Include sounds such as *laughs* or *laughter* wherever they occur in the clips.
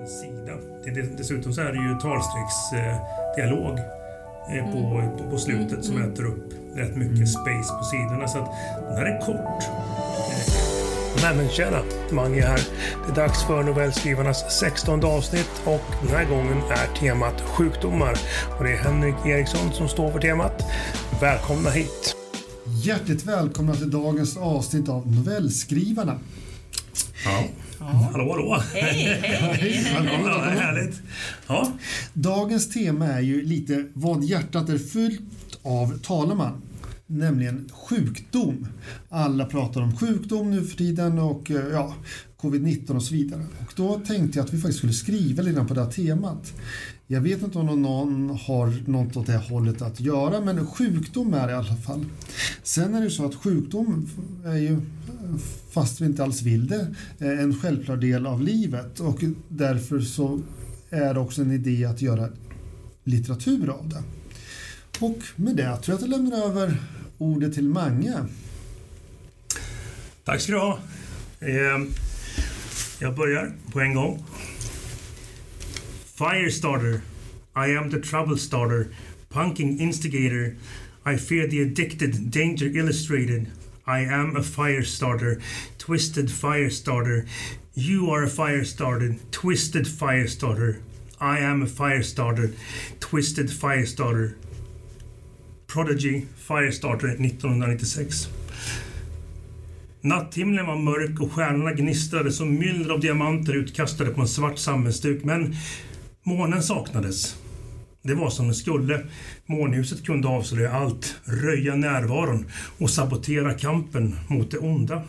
en sida. Det, dessutom så är det ju talstrecksdialog eh, på, Mm. på, på slutet som äter upp rätt mycket space på sidorna. Så att den här är kort. Nej men tjena, Mange här. Det är dags för novellskrivarnas 16 avsnitt och den här gången är temat sjukdomar. Och det är Henrik Eriksson som står för temat. Välkomna hit! Hjärtligt välkomna till dagens avsnitt av Novellskrivarna. Ja. Hallå, hallå! Hej, *laughs* hej! Ja, det är härligt. Ja, Dagens tema är ju lite vad hjärtat är fyllt av talar man. Nämligen sjukdom. Alla pratar om sjukdom nu för tiden och eh, ja, covid-19 och så vidare. Och då tänkte jag att vi faktiskt skulle skriva lite på det här temat. Jag vet inte om någon har något åt det här hållet att göra, men sjukdom är det i alla fall. Sen är det ju så att sjukdom är ju, fast vi inte alls vill det, eh, en självklar del av livet och därför så är det också en idé att göra litteratur av det. Och med det tror jag att jag lämnar över ordet till Mange. tack ska du ha. Eh, jag börjar på en gång. Firestarter. I am the trouble starter. Punking instigator. I fear the addicted. Danger illustrated. I am a fire starter. Twisted fire starter. You are a fire starter. Twisted fire starter. I am a fire starter. Twisted fire starter. Prodigy Firestarter 1996. Natthimlen var mörk och stjärnorna gnistrade som myller av diamanter utkastade på en svart sammetsduk, men månen saknades. Det var som det skulle. Månhuset kunde avslöja allt, röja närvaron och sabotera kampen mot det onda.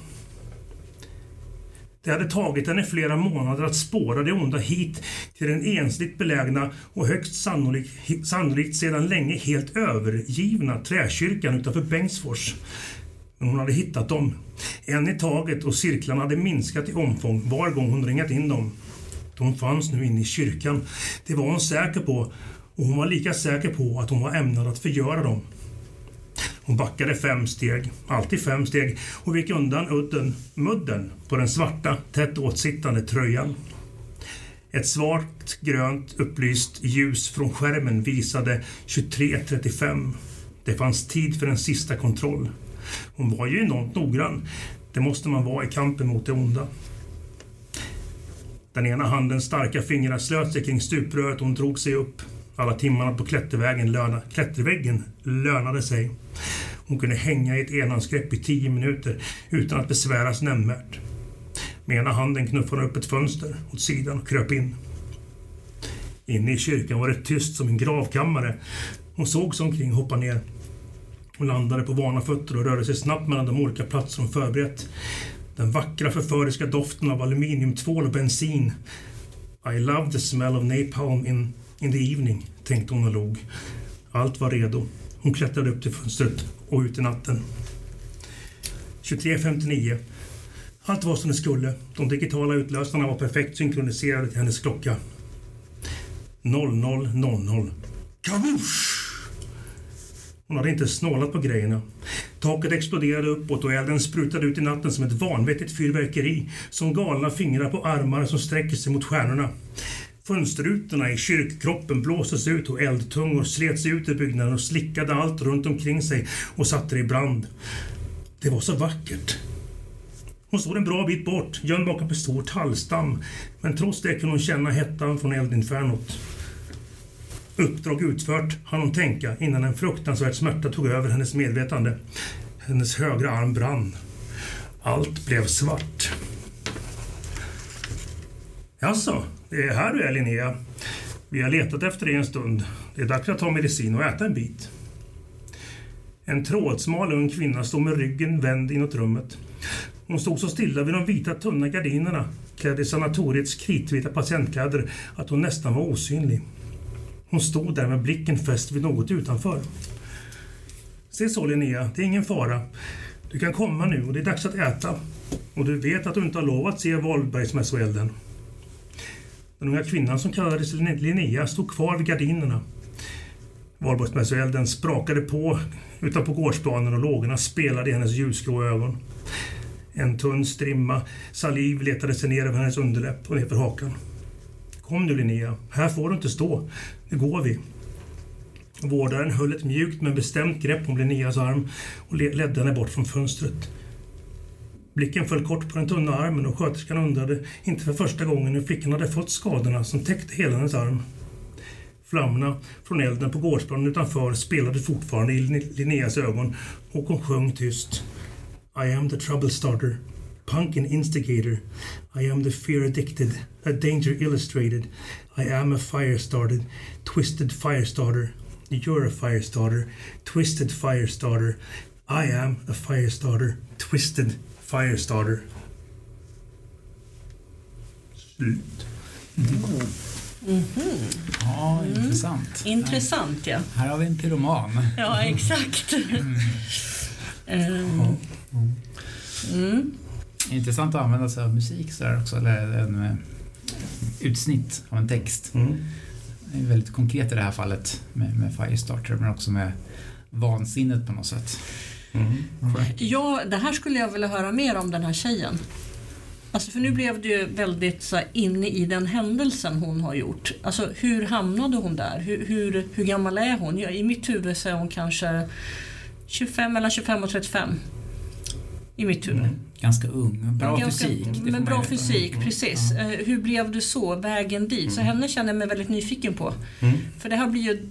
Det hade tagit henne flera månader att spåra det onda hit till den ensligt belägna och högst sannolikt, sannolikt sedan länge helt övergivna träkyrkan utanför Bengtsfors. Men hon hade hittat dem. En i taget och cirklarna hade minskat i omfång var gång hon ringat in dem. De fanns nu inne i kyrkan. Det var hon säker på och hon var lika säker på att hon var ämnad att förgöra dem. Hon backade fem steg, alltid fem steg, och vek undan udden, mudden på den svarta, tätt åtsittande tröjan. Ett svart, grönt upplyst ljus från skärmen visade 23.35. Det fanns tid för en sista kontroll. Hon var ju enormt noggrann. Det måste man vara i kampen mot det onda. Den ena handens starka fingrar slöt sig kring stupröret och hon drog sig upp. Alla timmarna på klättervägen löna, klätterväggen lönade sig. Hon kunde hänga i ett enhandsgrepp i tio minuter utan att besväras nämnvärt. Med ena handen knuffade hon upp ett fönster åt sidan och kröp in. Inne i kyrkan var det tyst som en gravkammare. Hon såg sig omkring och hoppade ner. Hon landade på vana fötter och rörde sig snabbt mellan de olika platser hon förberett. Den vackra förföriska doften av aluminiumtvål och bensin. I love the smell of napalm in, in the evening, tänkte hon och log. Allt var redo. Hon klättrade upp till fönstret och ut i natten. 23.59. Allt var som det skulle. De digitala utlösarna var perfekt synkroniserade till hennes klocka. 00.00. Kavusch! Hon hade inte snålat på grejerna. Taket exploderade uppåt och elden sprutade ut i natten som ett vanvettigt fyrverkeri. Som galna fingrar på armar som sträcker sig mot stjärnorna. Fönsterrutorna i kyrkkroppen blåstes ut och eldtungor slets ut ur byggnaden och slickade allt runt omkring sig och satte det i brand. Det var så vackert. Hon stod en bra bit bort, gömd bakom en stor tallstam. Men trots det kunde hon känna hettan från eldinfernot. Uppdrag utfört, hann hon tänka innan en fruktansvärd smärta tog över hennes medvetande. Hennes högra arm brann. Allt blev svart. Jaså, det är här du är Linnea. Vi har letat efter dig en stund. Det är dags att ta medicin och äta en bit. En trådsmal ung kvinna stod med ryggen vänd inåt rummet. Hon stod så stilla vid de vita tunna gardinerna, klädd i sanatoriets kritvita patientkläder, att hon nästan var osynlig. Hon stod där med blicken fäst vid något utanför. Se så Linnea, det är ingen fara. Du kan komma nu och det är dags att äta. Och du vet att du inte har lov att se Valbergsmässoelden. Den unga kvinnan som kallades Linnea stod kvar vid gardinerna. Valborgsmässoelden sprakade på utanpå gårdsplanen och lågorna spelade i hennes ljusgrå ögon. En tunn strimma saliv letade sig ner över hennes underläpp och nerför hakan. Kom nu Linnea, här får du inte stå. Nu går vi. Vårdaren höll ett mjukt men bestämt grepp om Linneas arm och ledde henne bort från fönstret. Blicken föll kort på den tunna armen och sköterskan undrade inte för första gången hur flickan hade fått skadorna som täckte hela hennes arm. Flammorna från elden på gårdsplanen utanför spelade fortfarande i Linneas ögon och hon sjöng tyst. I am the trouble starter, pumpkin instigator. I am the fear addicted, a danger illustrated. I am a fire started, twisted fire starter. You're a fire starter, twisted fire starter. I am a fire starter, twisted fire starter. Slut. Mm. Mm -hmm. Ja, intressant. Intressant, ja. Här har vi en pyroman. Ja, exakt. Mm. Mm. Intressant att använda sig av musik så också, eller en eh, utsnitt av en text. Mm. Det är väldigt konkret i det här fallet med, med Firestarter, men också med vansinnet på något sätt. Mm. Ja, det här skulle jag vilja höra mer om den här tjejen. Alltså för nu blev du väldigt så här, inne i den händelsen hon har gjort. Alltså hur hamnade hon där? Hur, hur, hur gammal är hon? Ja, I mitt huvud så är hon kanske 25, mellan 25 och 35. I mitt huvud. Mm. Ganska ung, bra ganska, fysik. Men bra fysik, mm. precis. Ja. Eh, hur blev du så? Vägen dit? Mm. Så henne känner jag mig väldigt nyfiken på. Mm. För det här blir ju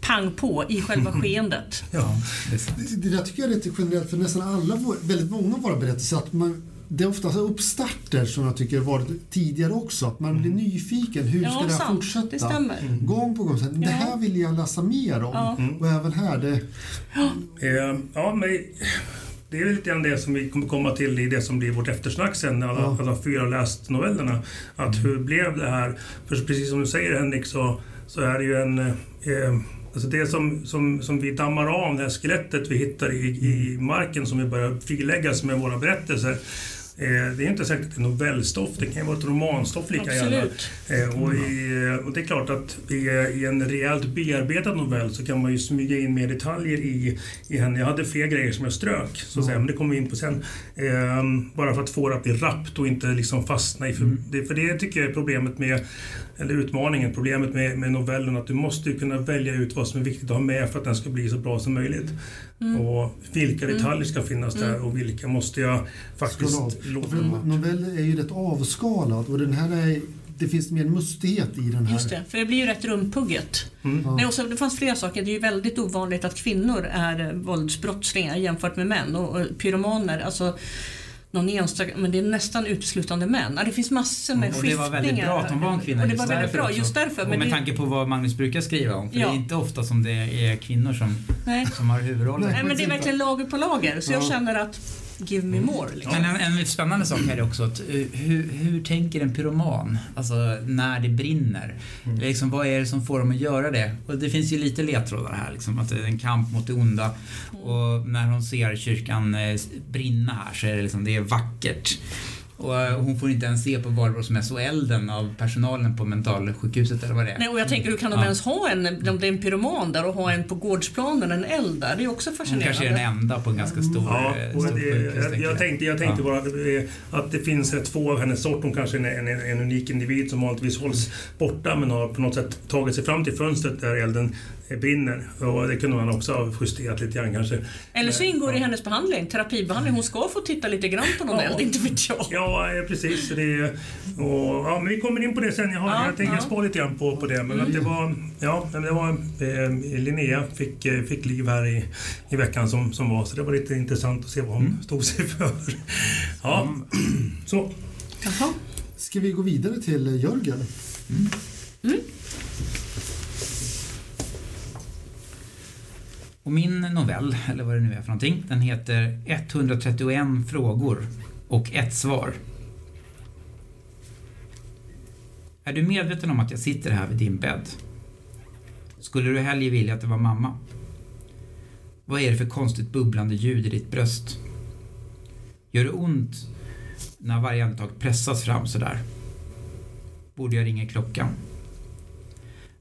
pang på i själva *laughs* skeendet. Ja, det, det där tycker jag är lite generellt för nästan alla, väldigt många av våra berättelser. Att man, det är ofta uppstarter som jag tycker varit tidigare också. Att man blir mm. nyfiken. Hur ska ja, det här sant. fortsätta? Det stämmer. Mm. Gång på gång. Så, det här vill jag läsa mer om. Ja. Och även här. Det... Ja. Eh, ja, men det är lite grann det som vi kommer komma till i det som blir vårt eftersnack sen när alla, ja. alla fyra läst novellerna. Att mm. hur blev det här? För precis som du säger Henrik så, så är det ju en... Eh, alltså det som, som, som vi dammar av, det här skelettet vi hittar i, i marken som vi börjar friläggas med våra berättelser det är inte säkert att det är novellstoff, det kan ju vara ett romanstoff lika gärna. Eh, och, i, och det är klart att i, en rejält bearbetad novell så kan man ju smyga in mer detaljer i, i henne. Jag hade fler grejer som jag strök, så att säga, men det kommer vi in på sen. Ehm, bara för att få det att bli rappt och inte liksom fastna i... För, mm. det, för det tycker jag är problemet med eller utmaningen, problemet med, med novellen, att du måste kunna välja ut vad som är viktigt att ha med för att den ska bli så bra som möjligt. Mm. Och vilka mm. detaljer ska finnas där mm. och vilka måste jag faktiskt låta... Novellen är ju rätt avskalad och den här är det finns mer mustighet i den här. Just det, för det blir ju rätt rumpugget. Mm. Nej, och så, det fanns flera saker. Det är ju väldigt ovanligt att kvinnor är våldsbrottslingar jämfört med män. Och, och pyromaner, alltså någon enstaka, men det är nästan uteslutande män. Det finns massor med mm, och. Det var väldigt bra att hon var en kvinna och det var väldigt bra, just därför. Och med det... tanke på vad Magnus brukar skriva om. För ja. det är inte ofta som det är kvinnor som, som har huvudrollen. Nej, men det är verkligen lager på lager. Så ja. jag känner att give me more. Liksom. Men en, en spännande sak här är också att eh, hur, hur tänker en pyroman? Alltså när det brinner. Mm. Liksom, vad är det som får dem att göra det? Och det finns ju lite ledtrådar här. Liksom, att det är en kamp mot det onda. Mm. Och när hon ser kyrkan eh, brinna här så är det, liksom, det är vackert. Och eh, hon får inte ens se på Valborg som är så elden av personalen på mentalsjukhuset eller vad det är. Nej, och jag tänker, hur kan de ja. ens ha en, om det är en pyroman där och ha en på gårdsplanen, en eld där? Det är också fascinerande. Hon kanske är den enda på en ganska stor, ja, eh, stor det, sjukhus. Jag, jag tänkte, jag tänkte ja. bara att det finns två av hennes sort. Hon kanske är en, en, en unik individ som vanligtvis hålls borta men har på något sätt tagit sig fram till fönstret där elden brinner. Och det kunde man också ha justerat lite grann kanske. Eller så ingår det i hennes behandling, terapibehandling. Hon ska få titta lite grann på någon ja. eld, inte vet jag. Ja, precis. Det, och, ja, men vi kommer in på det sen. Jag, har, ja, jag tänker ja. spara lite grann på, på det. Men mm. att det var, ja, det var eh, Linnea fick, eh, fick liv här i, i veckan som, som var. Så det var lite intressant att se vad hon mm. stod sig *laughs* för. Ja, mm. så. Jaha. Ska vi gå vidare till Jörgen? Mm. Och min novell, eller vad det nu är för någonting, den heter 131 frågor och ett svar. Är du medveten om att jag sitter här vid din bädd? Skulle du hellre vilja att det var mamma? Vad är det för konstigt bubblande ljud i ditt bröst? Gör det ont när varje andetag pressas fram sådär? Borde jag ringa klockan?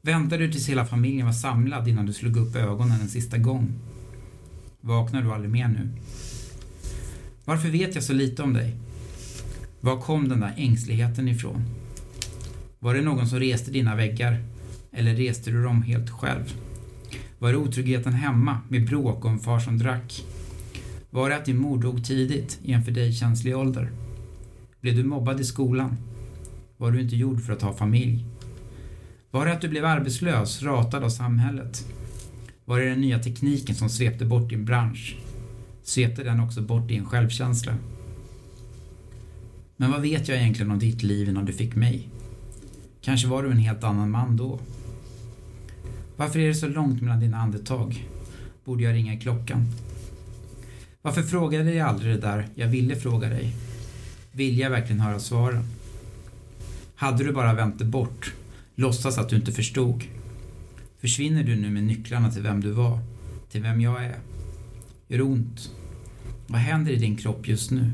Väntade du tills hela familjen var samlad innan du slog upp ögonen en sista gång? Vaknar du aldrig mer nu? Varför vet jag så lite om dig? Var kom den där ängsligheten ifrån? Var det någon som reste dina väggar? Eller reste du dem helt själv? Var det otryggheten hemma med bråk och en far som drack? Var det att din mor dog tidigt i en för dig känslig ålder? Blev du mobbad i skolan? Var du inte gjord för att ha familj? Var det att du blev arbetslös, ratad av samhället? Var det den nya tekniken som svepte bort din bransch? Svepte den också bort din självkänsla? Men vad vet jag egentligen om ditt liv innan du fick mig? Kanske var du en helt annan man då? Varför är det så långt mellan dina andetag? Borde jag ringa i klockan? Varför frågade jag aldrig det där jag ville fråga dig? Vill jag verkligen höra svaren? Hade du bara vänt dig bort, låtsas att du inte förstod? Försvinner du nu med nycklarna till vem du var, till vem jag är? Gör det ont? Vad händer i din kropp just nu?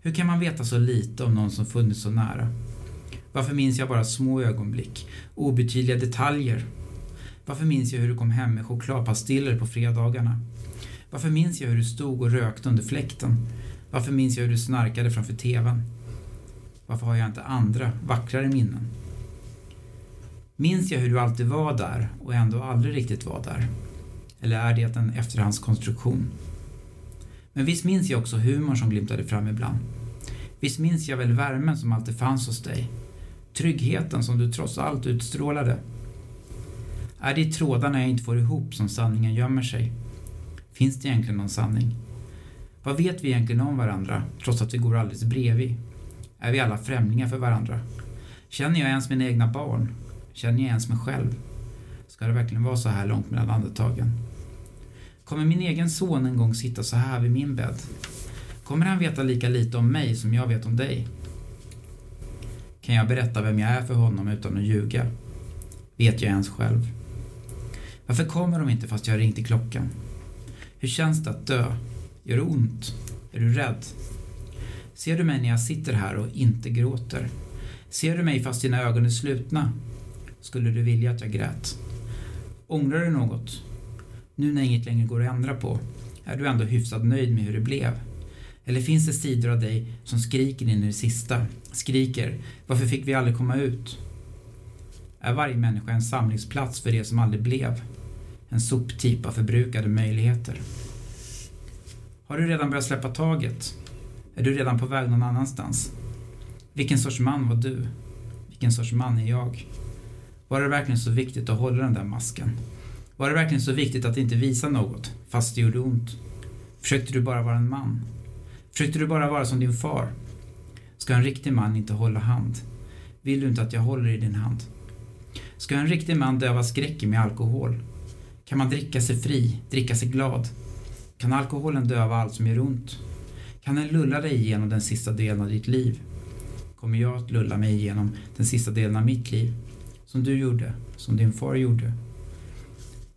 Hur kan man veta så lite om någon som funnits så nära? Varför minns jag bara små ögonblick, obetydliga detaljer? Varför minns jag hur du kom hem med chokladpastiller på fredagarna? Varför minns jag hur du stod och rökte under fläkten? Varför minns jag hur du snarkade framför TVn? Varför har jag inte andra, vackrare minnen? Minns jag hur du alltid var där och ändå aldrig riktigt var där? Eller är det en efterhandskonstruktion? Men visst minns jag också humorn som glimtade fram ibland. Visst minns jag väl värmen som alltid fanns hos dig? Tryggheten som du trots allt utstrålade? Är det i trådarna jag inte får ihop som sanningen gömmer sig? Finns det egentligen någon sanning? Vad vet vi egentligen om varandra, trots att vi går alldeles bredvid? Är vi alla främlingar för varandra? Känner jag ens mina egna barn? Känner jag ens mig själv? Ska det verkligen vara så här långt mellan andetagen? Kommer min egen son en gång sitta så här vid min bädd? Kommer han veta lika lite om mig som jag vet om dig? Kan jag berätta vem jag är för honom utan att ljuga? Vet jag ens själv? Varför kommer de inte fast jag har ringt i klockan? Hur känns det att dö? Gör det ont? Är du rädd? Ser du mig när jag sitter här och inte gråter? Ser du mig fast dina ögon är slutna? Skulle du vilja att jag grät? Ångrar du något? Nu när inget längre går att ändra på, är du ändå hyfsat nöjd med hur det blev? Eller finns det sidor av dig som skriker in i det sista? Skriker, varför fick vi aldrig komma ut? Är varje människa en samlingsplats för det som aldrig blev? En soptip av förbrukade möjligheter? Har du redan börjat släppa taget? Är du redan på väg någon annanstans? Vilken sorts man var du? Vilken sorts man är jag? Var det verkligen så viktigt att hålla den där masken? Var det verkligen så viktigt att inte visa något, fast det gjorde ont? Försökte du bara vara en man? Försökte du bara vara som din far? Ska en riktig man inte hålla hand? Vill du inte att jag håller i din hand? Ska en riktig man döva skräcken med alkohol? Kan man dricka sig fri, dricka sig glad? Kan alkoholen döva allt som gör ont? Kan den lulla dig igenom den sista delen av ditt liv? Kommer jag att lulla mig igenom den sista delen av mitt liv? Som du gjorde, som din far gjorde.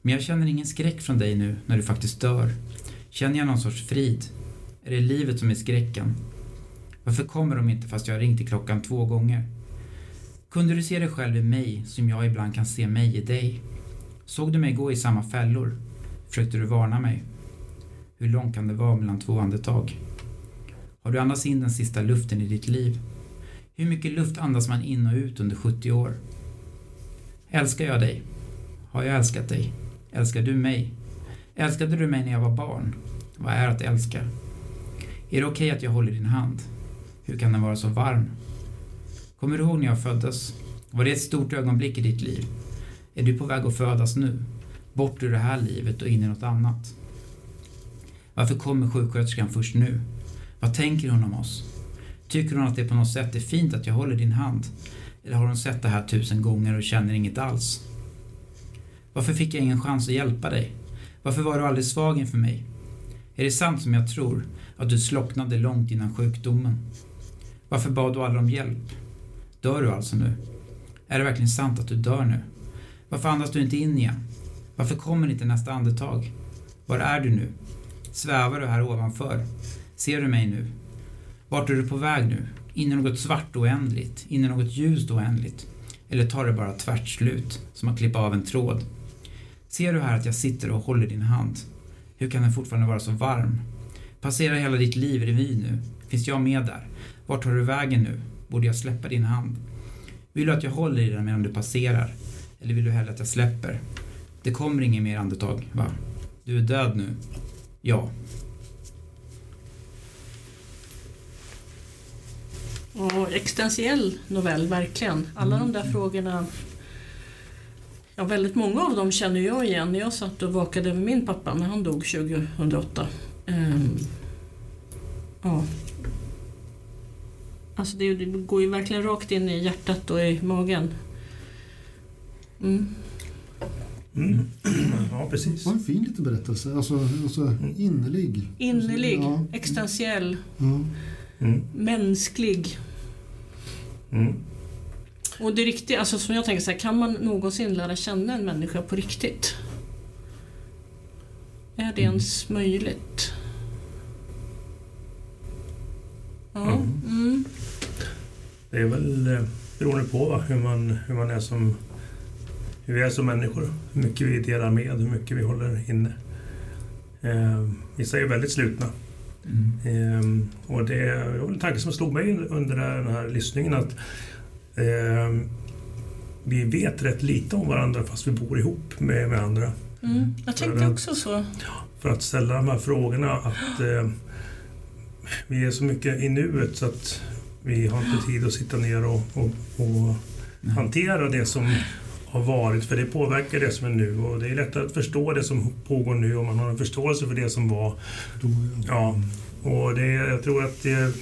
Men jag känner ingen skräck från dig nu när du faktiskt dör. Känner jag någon sorts frid? Är det livet som är skräcken? Varför kommer de inte fast jag har ringt i klockan två gånger? Kunde du se dig själv i mig som jag ibland kan se mig i dig? Såg du mig gå i samma fällor? Försökte du varna mig? Hur långt kan det vara mellan två andetag? Har du andats in den sista luften i ditt liv? Hur mycket luft andas man in och ut under 70 år? Älskar jag dig? Har jag älskat dig? Älskar du mig? Älskade du mig när jag var barn? Vad är att älska? Är det okej okay att jag håller din hand? Hur kan den vara så varm? Kommer du ihåg när jag föddes? Var det ett stort ögonblick i ditt liv? Är du på väg att födas nu? Bort ur det här livet och in i något annat? Varför kommer sjuksköterskan först nu? Vad tänker hon om oss? Tycker hon att det på något sätt är fint att jag håller din hand? Eller har hon sett det här tusen gånger och känner inget alls? Varför fick jag ingen chans att hjälpa dig? Varför var du aldrig svag inför mig? Är det sant som jag tror, att du slocknade långt innan sjukdomen? Varför bad du aldrig om hjälp? Dör du alltså nu? Är det verkligen sant att du dör nu? Varför andas du inte in igen? Varför kommer inte nästa andetag? Var är du nu? Svävar du här ovanför? Ser du mig nu? Vart är du på väg nu? In i något svart oändligt? In i något ljust oändligt? Eller tar det bara tvärt slut, som att klippa av en tråd? Ser du här att jag sitter och håller din hand? Hur kan den fortfarande vara så varm? Passerar hela ditt liv revy nu? Finns jag med där? Vart tar du vägen nu? Borde jag släppa din hand? Vill du att jag håller i den medan du passerar? Eller vill du hellre att jag släpper? Det kommer ingen mer andetag, va? Du är död nu. Ja. Och existentiell novell, verkligen. Alla de där frågorna Ja, väldigt många av dem känner jag igen när jag satt och vakade över min pappa när han dog 2008. Ehm, ja. Alltså det, det går ju verkligen rakt in i hjärtat och i magen. Mm. Mm. *clears throat* Ja, precis. Det var en fin liten berättelse. Alltså, alltså innerlig. Innerlig, Ja. existentiell, Ja. Mm. mänsklig. Mm. Och det riktiga, alltså som jag tänker så här, kan man någonsin lära känna en människa på riktigt? Är det ens möjligt? Ja. Mm. Mm. Det är väl eh, beroende på va? Hur, man, hur man är som hur vi är som människor. Hur mycket vi delar med, hur mycket vi håller inne. Eh, vissa är väldigt slutna. Mm. Eh, och det var en tanke som slog mig under den här lyssningen att eh, vi vet rätt lite om varandra fast vi bor ihop med, med andra. Mm. Jag tänkte också så. För att ställa de här frågorna att eh, vi är så mycket i nuet så att vi har inte tid att sitta ner och, och, och hantera det som har varit, för det påverkar det som är nu och det är lättare att förstå det som pågår nu om man har en förståelse för det som var. Ja. Och det, jag tror att det,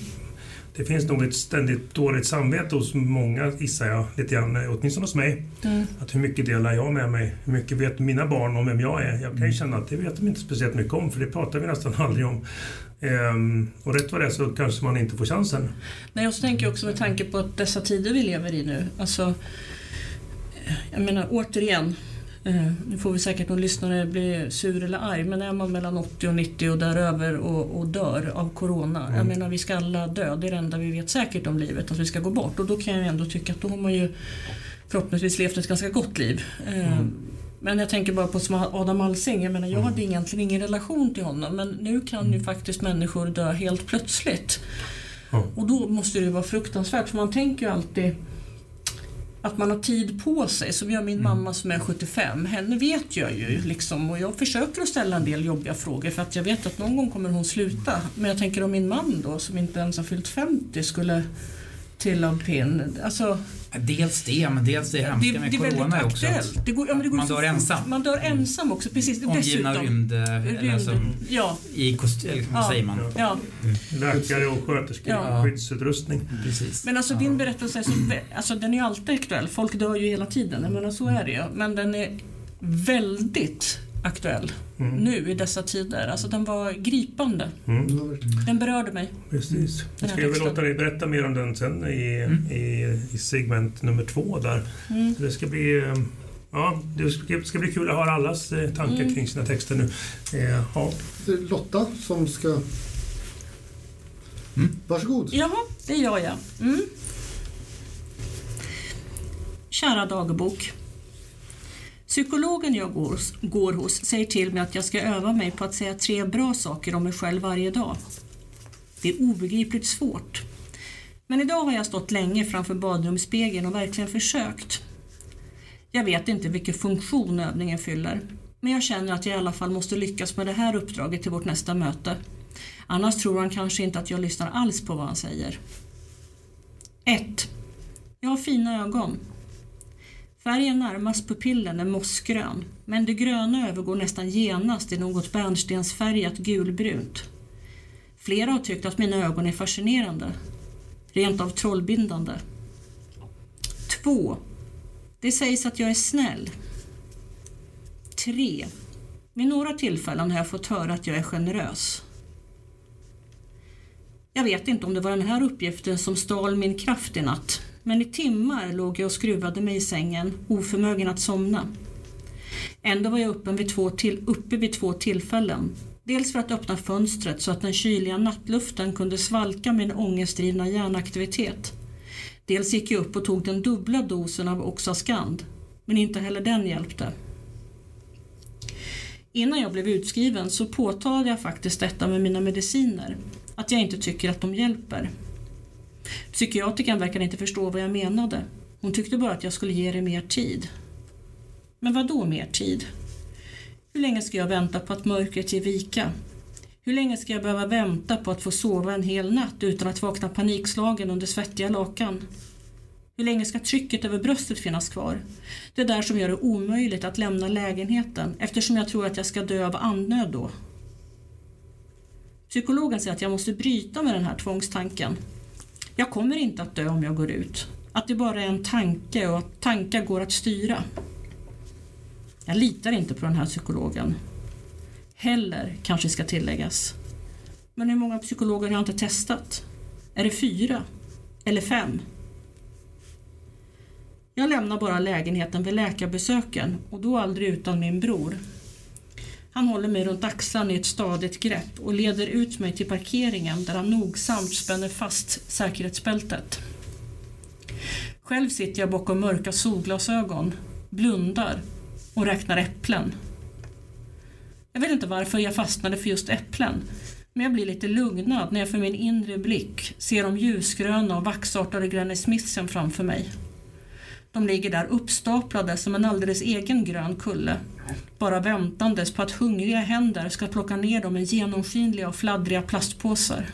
det finns nog ett ständigt dåligt samvete hos många, gissar jag, lite grann, åtminstone hos mig. Mm. Att hur mycket delar jag med mig? Hur mycket vet mina barn om vem jag är? Jag kan ju känna att det vet de inte speciellt mycket om, för det pratar vi nästan *laughs* aldrig om. Ehm, och rätt vad det är så kanske man inte får chansen. Nej, så tänker jag också med tanke på att dessa tider vi lever i nu. Alltså, jag menar återigen, eh, nu får vi säkert någon lyssnare bli sur eller arg, men är man mellan 80 och 90 och däröver och, och dör av Corona. Jag Mm. menar vi ska alla dö, det är det enda vi vet säkert om livet, att vi ska gå bort. Och då kan jag ändå tycka att då har man ju förhoppningsvis levt ett ganska gott liv. Eh, Mm. Men jag tänker bara på som Adam Alsing, jag menar jag hade egentligen ingen relation till honom men nu kan ju faktiskt människor dö helt plötsligt. Ja. Och då måste det ju vara fruktansvärt för man tänker ju alltid att man har tid på sig. Som jag, min mamma som är 75, henne vet jag ju liksom och jag försöker att ställa en del jobbiga frågor för att jag vet att någon gång kommer hon sluta. Men jag tänker om min man då som inte ens har fyllt 50 skulle trilla av pinn. Alltså, Dels det, men dels det hemska med det är corona är också. Det går, ja, men det går man dör ensam. Man dör ensam också, precis. omgivna Dessutom. rymd... Alltså, Rymd. Ja, I kostym, eller vad Ja. säger man? ja. Läkare och sköterskor, Ja. skyddsutrustning. Precis. Men alltså din berättelse är så, alltså, den är alltid aktuell. Folk dör ju hela tiden. Jag menar, så är det ju. Men den är väldigt aktuell Mm. nu i dessa tider. Alltså den var gripande. Mm. Ja. Den berörde mig. Precis. Den Jag ska väl låta dig berätta mer om den sen i, Mm. i, i segment nummer två där. Mm. Det ska bli... eh, Ja, det ska, ska bli kul att höra allas eh, tankar Mm. kring sina texter nu. Eh, ja. Det är Lotta som ska... Mm. Varsågod. Jaha, det gör jag. Mm. Kära dagbok. Psykologen jag går, går hos säger till mig att jag ska öva mig på att säga tre bra saker om mig själv varje dag. Det är obegripligt svårt. Men idag har jag stått länge framför badrumsspegeln och verkligen försökt. Jag vet inte vilken funktion övningen fyller, men jag känner att jag i alla fall måste lyckas med det här uppdraget till vårt nästa möte. Annars tror han kanske inte att jag lyssnar alls på vad han säger. 1. Jag har fina ögon. Färgen närmast pupillen är mossgrön, men det gröna övergår nästan genast i något bärnstensfärgat gulbrunt. Flera har tyckt att mina ögon är fascinerande, rent av trollbindande. 2. Det sägs att jag är snäll. 3. Vid några tillfällen har jag fått höra att jag är generös. Jag vet inte om det var den här uppgiften som stal min kraft i natt, men i timmar låg jag och skruvade mig i sängen, oförmögen att somna. Ändå var jag uppe vid två, till, uppe vid två tillfällen. Dels för att öppna fönstret så att den kyliga nattluften kunde svalka min ångestdrivna hjärnaktivitet. Dels gick jag upp och tog den dubbla dosen av Oxascand, men inte heller den hjälpte. Innan jag blev utskriven så påtalade jag faktiskt detta med mina mediciner, att jag inte tycker att de hjälper. Psykiatrikern verkade inte förstå vad jag menade. Hon tyckte bara att jag skulle ge det mer tid. Men vad då mer tid? Hur länge ska jag vänta på att mörkret ger vika? Hur länge ska jag behöva vänta på att få sova en hel natt utan att vakna panikslagen under svettiga lakan? Hur länge ska trycket över bröstet finnas kvar? Det där som gör det omöjligt att lämna lägenheten eftersom jag tror att jag ska dö av andnöd då. Psykologen säger att jag måste bryta med den här tvångstanken. Jag kommer inte att dö om jag går ut. Att det bara är en tanke och att tankar går att styra. Jag litar inte på den här psykologen. Heller, kanske ska tilläggas. Men hur många psykologer har jag inte testat? Är det fyra? Eller fem? Jag lämnar bara lägenheten vid läkarbesöken och då aldrig utan min bror. Han håller mig runt axlarna i ett stadigt grepp och leder ut mig till parkeringen där han nogsamt spänner fast säkerhetsbältet. Själv sitter jag bakom mörka solglasögon, blundar och räknar äpplen. Jag vet inte varför jag fastnade för just äpplen, men jag blir lite lugnad när jag för min inre blick ser de ljusgröna och vaxartade Granny Smithsen framför mig. De ligger där uppstaplade som en alldeles egen grön kulle, bara väntandes på att hungriga händer ska plocka ner dem i genomskinliga och fladdriga plastpåsar.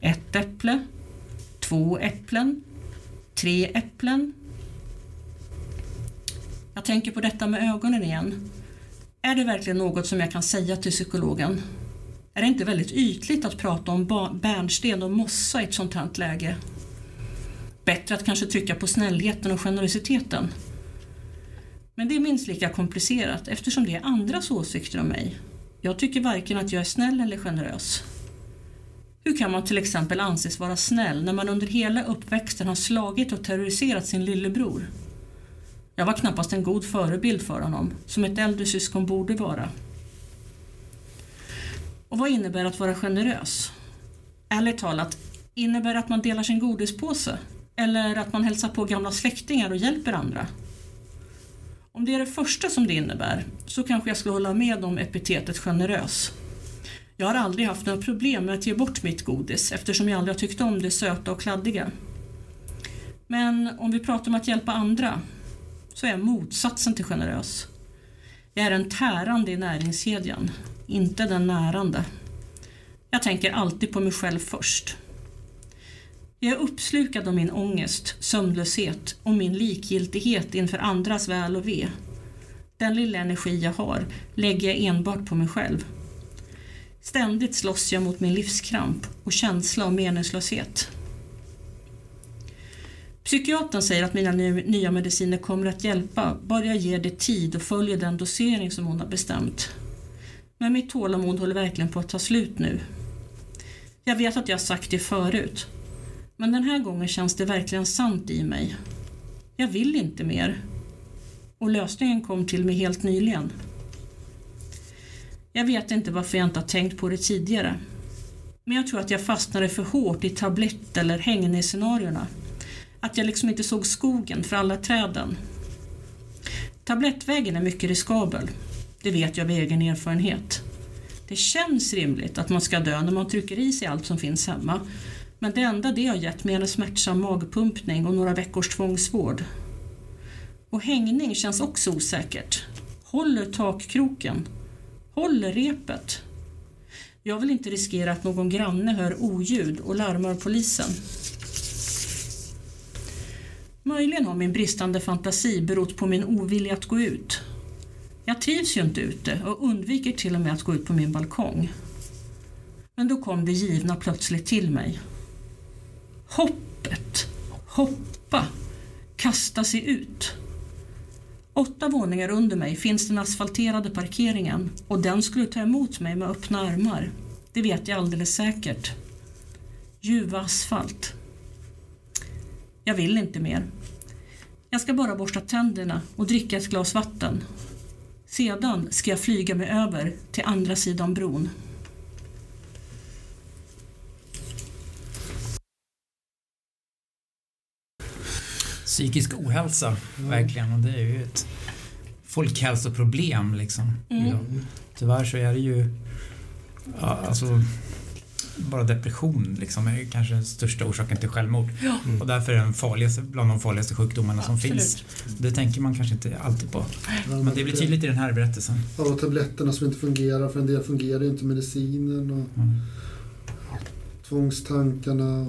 Ett äpple, två äpplen, tre äpplen. Jag tänker på detta med ögonen igen. Är det verkligen något som jag kan säga till psykologen? Är det inte väldigt ytligt att prata om bärnsten och mossa i ett sånt här läge? Bättre att kanske trycka på snällheten och generositeten. Men det är minst lika komplicerat eftersom det är andras åsikter om mig. Jag tycker varken att jag är snäll eller generös. Hur kan man till exempel anses vara snäll när man under hela uppväxten har slagit och terroriserat sin lillebror? Jag var knappast en god förebild för honom, som ett äldre syskon borde vara. Och vad innebär att vara generös? Ärligt talat, innebär det att man delar sin godispåse? Eller att man hälsar på gamla släktingar och hjälper andra? Om det är det första som det innebär så kanske jag skulle hålla med om epitetet generös. Jag har aldrig haft några problem med att ge bort mitt godis eftersom jag aldrig har tyckt om det söta och kladdiga. Men om vi pratar om att hjälpa andra så är jag motsatsen till generös. Jag är en tärande i näringskedjan, inte den närande. Jag tänker alltid på mig själv först. Jag är uppslukad av min ångest, sömnlöshet och min likgiltighet inför andras väl och ve. Den lilla energi jag har lägger jag enbart på mig själv. Ständigt slåss jag mot min livskramp och känsla av meningslöshet. Psykiatern säger att mina nya mediciner kommer att hjälpa bara jag ger det tid och följer den dosering som hon har bestämt. Men mitt tålamod håller verkligen på att ta slut nu. Jag vet att jag sagt det förut, men den här gången känns det verkligen sant i mig. Jag vill inte mer. Och lösningen kom till mig helt nyligen. Jag vet inte varför jag inte har tänkt på det tidigare. Men jag tror att jag fastnade för hårt i tablett eller hängnescenarierna. Att jag liksom inte såg skogen för alla träden. Tablettvägen är mycket riskabel. Det vet jag av egen erfarenhet. Det känns rimligt att man ska dö när man trycker i sig allt som finns hemma men det enda det har gett mig är en smärtsam magpumpning och några veckors tvångsvård. Och hängning känns också osäkert. Håller takkroken? Håller repet? Jag vill inte riskera att någon granne hör oljud och larmar polisen. Möjligen har min bristande fantasi berott på min ovilja att gå ut. Jag trivs ju inte ute och undviker till och med att gå ut på min balkong. Men då kom det givna plötsligt till mig. Hoppet, hoppa, kasta sig ut. Åtta våningar under mig finns den asfalterade parkeringen och den skulle ta emot mig med öppna armar. Det vet jag alldeles säkert. Ljuva asfalt. Jag vill inte mer. Jag ska bara borsta tänderna och dricka ett glas vatten. Sedan ska jag flyga mig över till andra sidan bron. Psykisk ohälsa, mm. verkligen. Och det är ju ett folkhälsoproblem. Liksom. Mm. Ja, tyvärr så är det ju... Ja, alltså, bara depression liksom är kanske den största orsaken till självmord. Ja. Och därför är den farligaste, bland de farligaste sjukdomarna som Absolut. finns. Det tänker man kanske inte alltid på. Men det blir tydligt i den här berättelsen. Alla tabletterna som inte fungerar, för en del fungerar inte medicinen och Mm. tvångstankarna.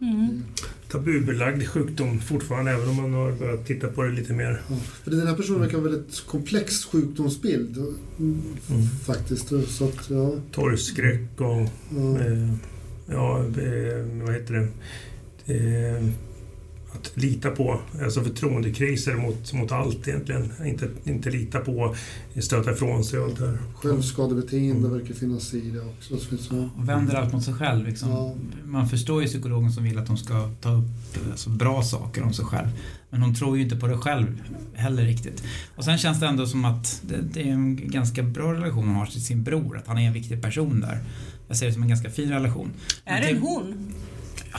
Mm. Tabubelagd sjukdom fortfarande, även om man har börjat titta på det lite mer. Ja. För den här personen verkar ha en väldigt komplex sjukdomsbild mm, Mm. faktiskt. Så att, ja, Torgskräck och ja. eh, ja, eh, vad heter det? Eh, att lita på, alltså förtroendekriser mot, mot allt egentligen. Inte, inte lita på, stöta ifrån sig och allt det här. Självskadebeteende Mm. verkar finnas i det också. Så, vänder allt mot sig själv. Liksom. Ja. Man förstår ju psykologen som vill att de ska ta upp alltså, bra saker om sig själv. Men hon tror ju inte på det själv heller riktigt. Och sen känns det ändå som att det, det är en ganska bra relation hon har till sin bror. Att han är en viktig person där. Jag ser det som en ganska fin relation. Är det en hon?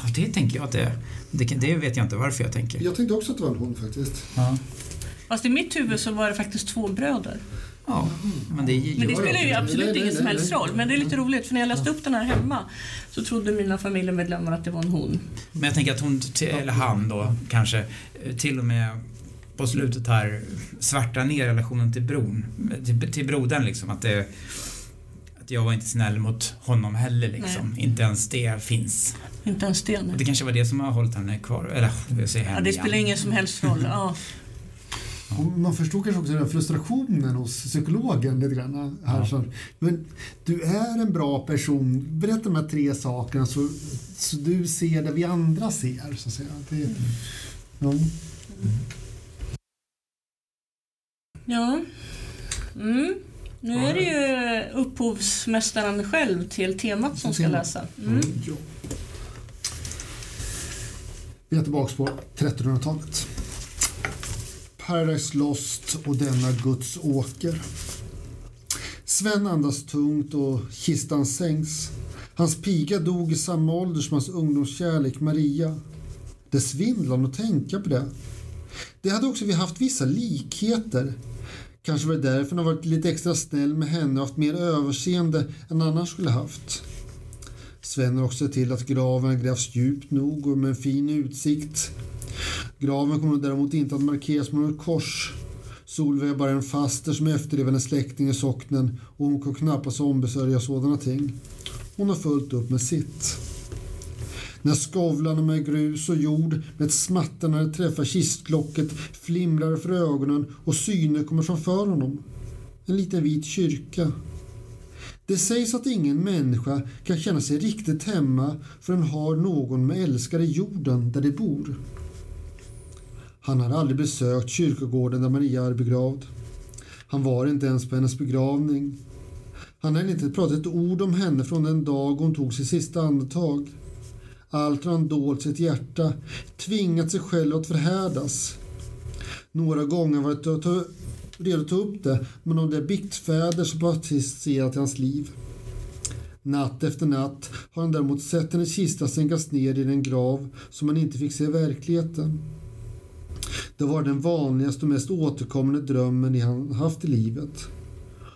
Ja, det tänker jag att det är. Det, det vet jag inte varför jag tänker. Jag tänkte också att det var en hon faktiskt. Ja, Fast i mitt huvud så var det faktiskt två bröder. ja men det Men det spelar ju absolut Nej, nej, ingen som nej, helst roll. Men det är lite roligt för när jag läste upp den här hemma så trodde mina familjemedlemmar att det var en hon. Men jag tänker att hon, eller han då kanske, eh, till och med på slutet här svartar ner relationen till bron, till, till brodern liksom. Att, det, att jag var inte snäll mot honom heller liksom. Inte ens det finns. Inte en sten. Och det kanske var det som har hållit henne kvar. Eller jag säger Ja, det igen. spelar ingen som helst roll. *laughs* Ja. Och man förstår kanske också den här frustrationen hos psykologen lite grann. Här, Ja. så, men du är en bra person. Berätta de här tre sakerna så, så du ser det vi andra ser. Så att säga. Det, ja. ja. Mm. Nu är det ju upphovsmästaren själv till temat som ska läsa. Mm. Ja. Vi är tillbaka på 1300-talet. Paradise Lost och denna Guds åker. Sven andas tungt och kistan sänks. Hans piga dog i samma ålder som hans ungdomskärlek Maria. Det svindlande att tänka på det. Det hade också vi haft vissa likheter. Kanske var det därför han varit lite extra snäll med henne och haft mer överseende än annars skulle haft. Sven har också sett till att graven grävs djupt nog och med en fin utsikt. Graven kommer däremot inte att markeras med något kors. Solveig är bara en faster som är efterlevande släkting i socknen och hon kan knappast ombesörja sådana ting. Hon har fullt upp med sitt. När skovlarna med grus och jord med ett smattrande träffar kistlocket flimrar för ögonen och syner kommer framför honom. En liten vit kyrka. Det sägs att ingen människa kan känna sig riktigt hemma förrän har någon med älskare i jorden där de bor. Han hade aldrig besökt kyrkogården där Maria är begravd. Han var inte ens på hennes begravning. Han hade inte pratat ett ord om henne från den dag hon tog sitt sista andetag. Allt har han dolt sitt hjärta, tvingat sig själv att förhärdas. Några gånger var det att ta, redo att ta upp det med de där biktfäder som praktiserat i hans liv. Natt efter natt har han däremot sett hennes kista sänkas ner i den grav som han inte fick se i verkligheten. Det var den vanligaste och mest återkommande drömmen han haft i livet.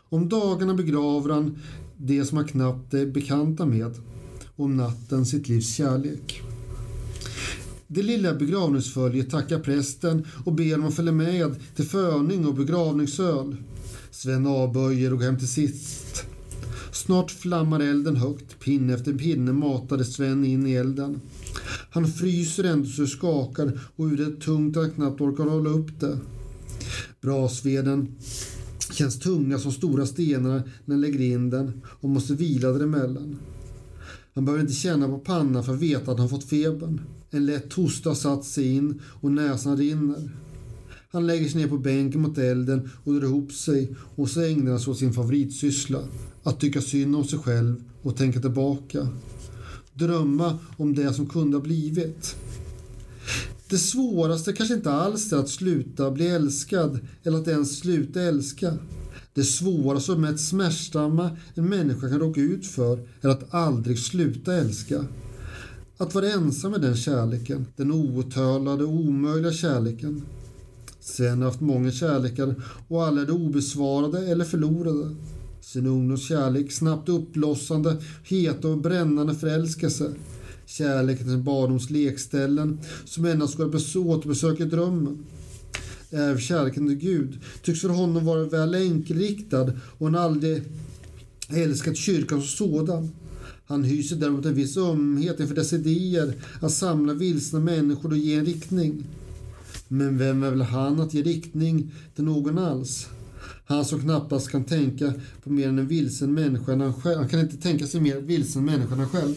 Om dagarna begraver han det som han knappt är bekanta med. Om natten sitt livs kärlek. Det lilla begravningsföljet tackar prästen och ber honom följa med till föning och begravningsöl. Sven avböjer och går hem till sist. Snart flammar elden högt. Pinne efter pinne matade Sven in i elden. Han fryser ändå så det skakar och huvudet är tungt att han knappt orkar hålla upp det. Brasveden känns tunga som stora stenar när han lägger in den och måste vila däremellan. Han behöver inte känna på pannan för att veta att han fått febern. En lätt hosta har satt sig in och näsan rinner. Han lägger sig ner på bänken mot elden och drar ihop sig och så ägnar han sig åt sin favoritsyssla. Att tycka synd om sig själv och tänka tillbaka. Drömma om det som kunde ha blivit. Det svåraste kanske inte alls är att sluta bli älskad eller att ens sluta älska. Det svåraste och mest smärtsamma en människa kan råka ut för är att aldrig sluta älska. Att vara ensam med den kärleken, den outtalade och omöjliga kärleken. Sven har haft många kärlekar och alla är obesvarade eller förlorade. Sin ungdoms kärlek, snabbt uppblossande, heta och brännande förälskelse. Kärleken till barndoms lekställen som endast går att återbesöka i drömmen är kärleken till Gud tycks för honom vara väl enkelriktad och han aldrig älskat kyrkan som sådan. Han hyser däremot en viss ömhet inför dess idéer att samla vilsna människor och ge en riktning. Men vem är väl han att ge riktning till någon alls? Han som knappast kan tänka på mer än en vilsen människa än han själv. Han kan inte tänka sig mer vilsen människa än han själv.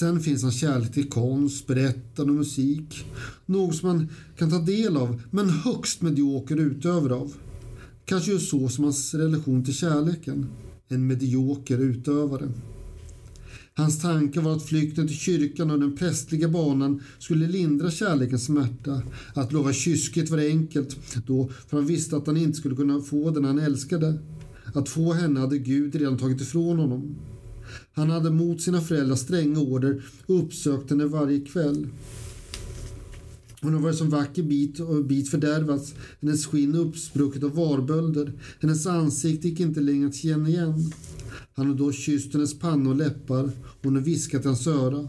Sen finns hans kärlek till konst, berättande och musik. Något som man kan ta del av, men högst medioker utövare av. Kanske just så som hans relation till kärleken. En medioker utövare. Hans tanke var att flykten till kyrkan och den prästliga banan skulle lindra kärlekens smärta. Att lova kysket var enkelt då, för han visste att han inte skulle kunna få den han älskade. Att få henne hade Gud redan tagit ifrån honom. Han hade mot sina föräldrars stränga order uppsökt henne varje kväll. Hon har varit som vacker bit och bit fördärvats, hennes skinn uppsprucket av varbölder. Hennes ansikte gick inte längre att känna igen. Han har då kysst hennes panna och läppar. Hon har viskat hans öra.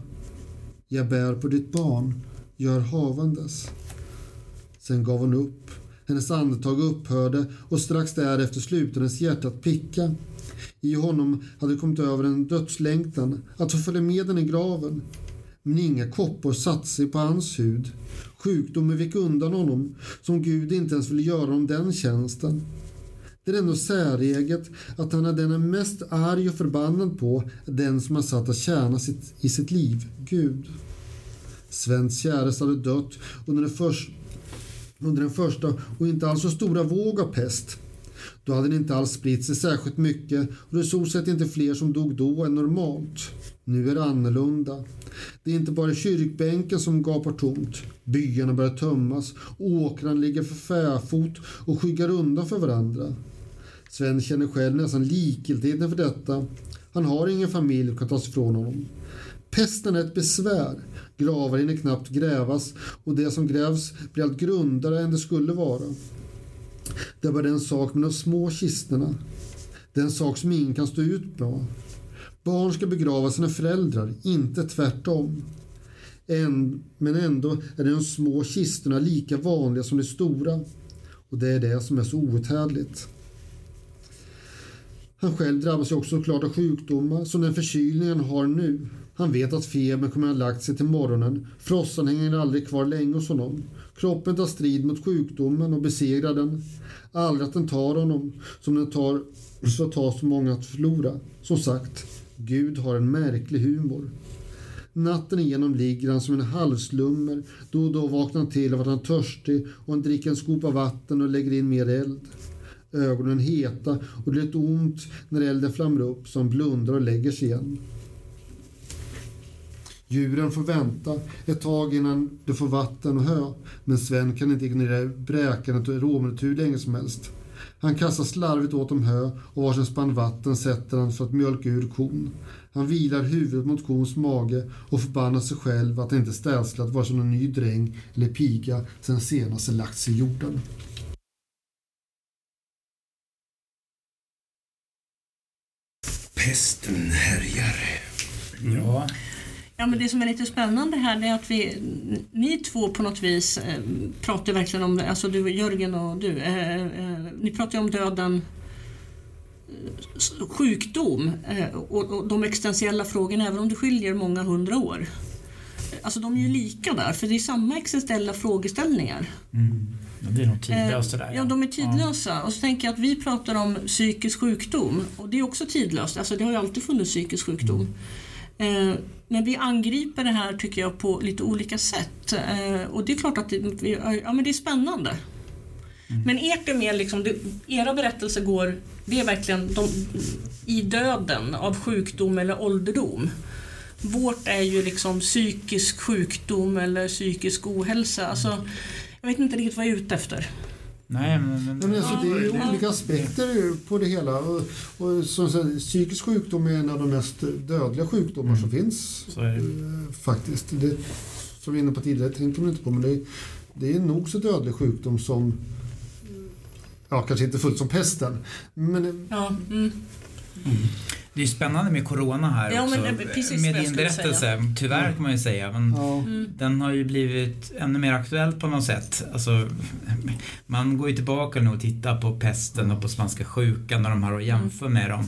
Jag bär på ditt barn, gör havandes. Sen gav hon upp. Hennes andetag upphörde och strax därefter slutade hennes hjärta att picka. I honom hade kommit över en dödslängtan att få följa med den i graven. Men inga koppor satte sig på hans hud. Sjukdomen vek undan honom, som Gud inte ens ville göra honom den tjänsten. Det är ändå säreget att han är den är mest arg och förbannad på, den som har satt att tjäna sitt, i sitt liv, Gud. Svens käresta hade dött under den, först, under den första och inte alls så stora våg av pest. Då hade den inte alls spritt sig särskilt mycket och det såg sett inte fler som dog då än normalt. Nu är det annorlunda. Det är inte bara kyrkbänken som gapar tomt. Byarna börjar tömmas, åkrarna ligger för fäfot och skyggar undan för varandra. Sven känner själv nästan likgiltigheten för detta. Han har ingen familj som kan tas ifrån honom. Pesten är ett besvär. Gravar hinner knappt grävas och det som grävs blir allt grundare än det skulle vara. Det var den sak med de små kistorna. Den sak som ingen kan stå ut med. Barn ska begrava sina föräldrar, inte tvärtom. Än, men ändå är de små kistorna lika vanliga som de stora. Och det är det som är så outhärdligt. Han själv drabbas ju också såklart av sjukdomar, som den förkylningen han har nu. Han vet att febern kommer att ha lagt sig till morgonen. Frossan hänger aldrig kvar länge hos honom. Kroppen tar strid mot sjukdomen och besegrar den. Aldrig att den tar honom, som den tar så tar så många att förlora. Som sagt, Gud har en märklig humor. Natten igenom ligger han som en halvslummer. Då och då vaknar han till av att han är törstig och han dricker en skopa vatten och lägger in mer eld. Ögonen heta och det är lite ont när elden flammar upp så han blundar och lägger sig igen. Djuren får vänta ett tag innan de får vatten och hö. Men Sven kan inte ignorera bräkandet och råmet hur länge som helst. Han kastar slarvigt åt dem hö och varsin spann vatten sätter han för att mjölka ur kon. Han vilar huvudet mot kons mage och förbannar sig själv att han inte städslat vare sig någon ny dräng eller piga sen senaste lagt sig i jorden. Pesten härjar. Ja. Ja, men det som är lite spännande här är att vi, ni två på något vis eh, pratar verkligen om, alltså du Jörgen och du, eh, eh, ni pratar ju om döden sjukdom eh, och, och de existentiella frågorna, även om det skiljer många hundra år. Alltså de är ju lika där, för det är samma existentiella frågeställningar. Mm. Det är nog tidlöst det där. Eh, Ja, de är tidlösa. Och så tänker jag att vi pratar om psykisk sjukdom och det är också tidlöst. Alltså det har ju alltid funnits psykisk sjukdom. Eh, Men vi angriper det här tycker jag på lite olika sätt. Eh, Och det är klart att det, ja, men det är spännande. Men ert är mer liksom, era berättelser går, det är verkligen de, i döden av sjukdom eller ålderdom. Vårt är ju liksom psykisk sjukdom eller psykisk ohälsa. Alltså, jag vet inte riktigt vad jag är ute efter. Nej, men... men, Men alltså, det är ju olika aspekter på det hela. Och, och som sagt, psykisk sjukdom är en av de mest dödliga sjukdomar som finns. Så är det. eh, Faktiskt. Det, som vi var inne på tidigare tänker man inte på, men det, det är en nog så dödlig sjukdom som ja, kanske inte fullt som pesten. Men Ja, mm. Det är spännande med Corona här Ja, också. men det är precis med din berättelse. säga. Tyvärr kan man ju säga. Men ja, Den har ju blivit ännu mer aktuell på något sätt. Alltså, man går ju tillbaka nu och tittar på pesten och på spanska sjukan och de här och jämför med dem.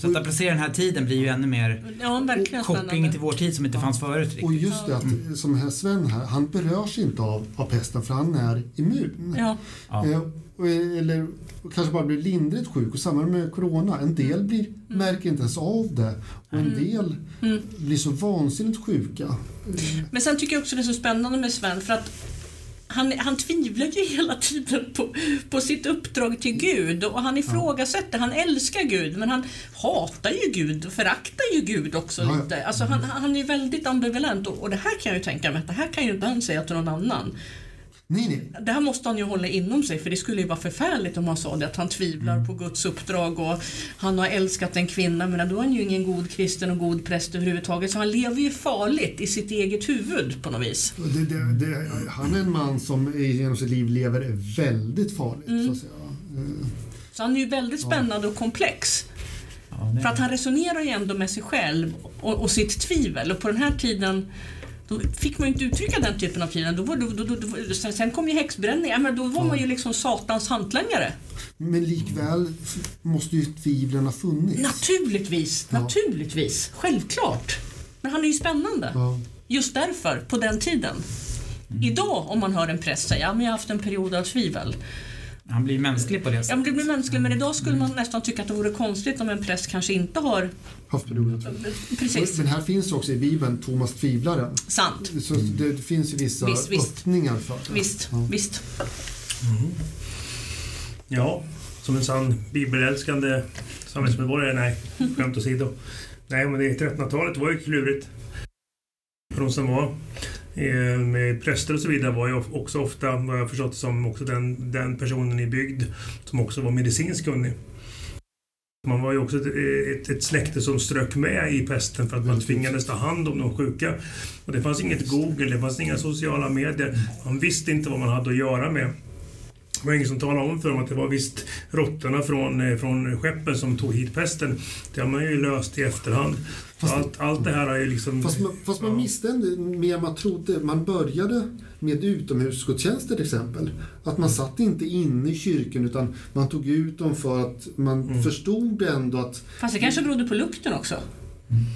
Så att applicera den här tiden blir ju ännu mer ja spännande. till vår tid som inte fanns förut. riktigt. och just det att som här Sven här, han berörs inte av, av pesten för han är immun. Ja, Ja. Eh, och- eller kanske bara blir lindrigt sjuk och samma med Corona. En del blir, märker inte ens av det och en del Mm. blir så vansinnigt sjuka. Men sen tycker jag också det är så spännande med Sven för att han, han tvivlar ju hela tiden på, på sitt uppdrag till Gud och han ifrågasätter, han älskar Gud men han hatar ju Gud och föraktar ju Gud också Ja, ja. lite. Alltså han, han är väldigt ambivalent och, och det här kan jag ju tänka mig att det här kan ju inte han säga till någon annan. Nej, nej. Det här måste han ju hålla inom sig för det skulle ju vara förfärligt om han sa det att han tvivlar Mm. på Guds uppdrag och han har älskat en kvinna men då är han ju ingen god kristen och god präst överhuvudtaget så han lever ju farligt i sitt eget huvud på något vis. Det, det, det, han är en man som i- genom sitt liv lever väldigt farligt. Mm. Så att säga. Eh, Så han är ju väldigt spännande och komplex. Ja, För att han resonerar ju ändå med sig själv och, och sitt tvivel och på den här tiden då fick man ju inte uttrycka den typen av tvivel. Då var, då, då, då, då, sen, sen kom ju häxbränning, ja, men då var man ju liksom satans hantlangare. Men likväl måste ju tvivlen ha funnits. Naturligtvis, Ja. naturligtvis, självklart. Men han är ju spännande. Ja. Just därför, på den tiden. Idag om man hör en präst säga, ja men jag har haft en period av tvivel. Han blir mänsklig på det Ja sättet. men det blir mänskligt, men idag skulle man nästan tycka att det vore konstigt om en präst kanske inte har... Haft perioder. Precis, Men här finns också i Bibeln Thomas tvivlaren. sant. Så det finns ju vissa Visst, visst. öppningar för det. Visst, Ja. visst. Ja, som en sann bibelälskande samhällsmedborgare. Nej, skämt åsido. Nej, men det 1300-talet var ju klurigt. För de som var med präster och så vidare var ju också ofta, vad jag förstått som också den, den personen i bygd som också var medicinskt kunnig. Man var ju också ett, ett, ett släkte som strök med i pesten för att man tvingades ta hand om de sjuka. Och det fanns inget Google, det fanns inga sociala medier. Man visste inte vad man hade att göra med. Det var ingen som talade om för dem att det var visst råttorna från, eh, från skeppen som tog hit pesten. Det har man ju löst i efterhand. Fast- allt, allt det här har ju liksom... Fast man, fast man Ja. misste ändå mer än man trodde. Man började med utomhusgudstjänster till exempel. Att man satt inte inne i kyrkan utan man tog ut dem för att man Mm. förstod ändå att Fast det kanske berodde på lukten också. stanken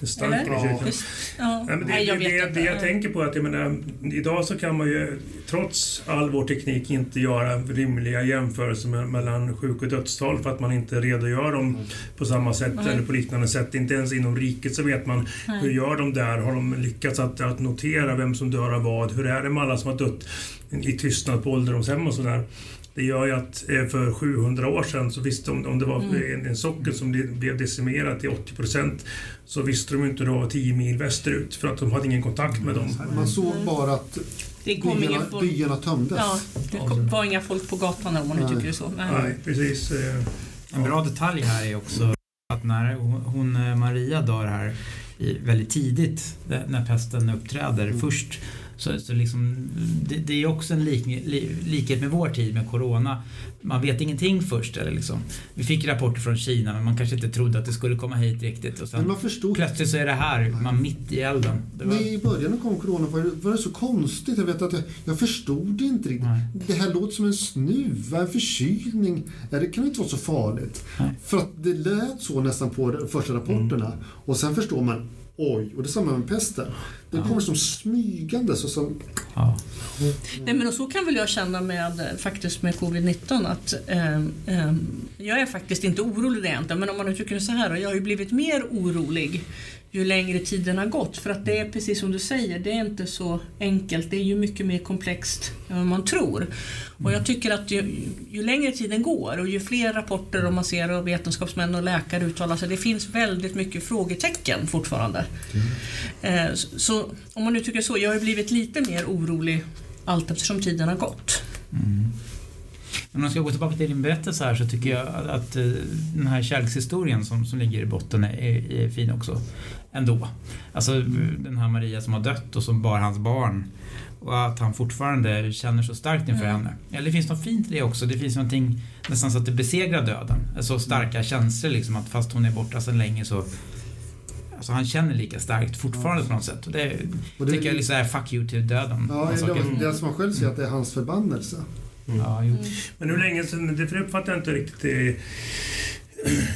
kyrkan. Visst? Ja. Nej, men det, Nej, jag det, vet det, inte. det jag tänker på är att jag menar, idag så kan man ju trots all vår teknik inte göra rimliga jämförelser med, mellan sjuk och dödstal för att man inte redogör dem på samma sätt Nej. eller på liknande sätt. Inte ens inom riket så vet man Nej. hur gör de där? Har de lyckats att, att notera vem som dör av vad? Hur är det med alla som har dött i tystnad på ålderdomshem och sådär? Det gör ju att eh, för 700 år sedan så visste de om det var Mm. en, socker som blev decimerad till 80 procent så visste de inte då 10 mil västerut för att de hade ingen kontakt med dem. man såg bara att Det kom byarna, folk. byarna tömdes. Ja, det kom, var inga folk på gatan om man nu tycker det så. Nej. Nej, precis. eh, En bra detalj här är också att när hon, eh, Maria dör här väldigt tidigt när pesten uppträder Mm. först så, så liksom, det, det är också en lik, li, likhet med vår tid med Corona. Man vet ingenting först. Eller liksom. Vi fick rapporter från Kina men man kanske inte trodde att det skulle komma hit riktigt. Och Men sen man förstod plötsligt så är det här, man mitt i elden. Det var, Nej, I början när kom corona var det, var det så konstigt. Jag vet att jag, jag förstod inte riktigt. Nej. Det här låter som en snuva, en förkylning. Det kan inte vara så farligt. Nej. För att det lät så nästan på de första rapporterna. Och sen förstår man, oj, och det är samma med pesten. Det kommer som smygandes och som... ja. Nej, men och så kan väl jag känna med eh, faktiskt med covid-19 att ehm, ehm, jag är faktiskt inte orolig egentligen men om man uttrycker det så här, och jag har ju blivit mer orolig ju längre tiden har gått för att det är precis som du säger, det är inte så enkelt, det är ju mycket mer komplext än vad man tror. Och jag tycker att ju, ju längre tiden går och ju fler rapporter och man ser och vetenskapsmän och läkare uttalar sig, det finns väldigt mycket frågetecken fortfarande. Eh, så- om man uttrycker så, jag har ju blivit lite mer orolig allt eftersom tiden har gått. Mm. Men om jag ska gå tillbaka till din berättelse här så tycker jag att, att eh, den här kärlekshistorien som, som ligger i botten är, är fin också. Ändå. Alltså den här Maria som har dött och som bar hans barn. Och att han fortfarande känner så starkt inför Mm. henne. Eller det finns något fint i det också. Det finns någonting nästan så att det besegrar döden. Så starka känslor liksom att fast hon är borta så länge så Alltså han känner lika starkt fortfarande på något sätt. Och det, Och det- tycker jag är lite såhär fuck you till döden. Ja, saker. det, det som han själv säger att det är hans förbannelse. Ja, jo. Men hur länge sedan, det uppfattar jag inte riktigt i,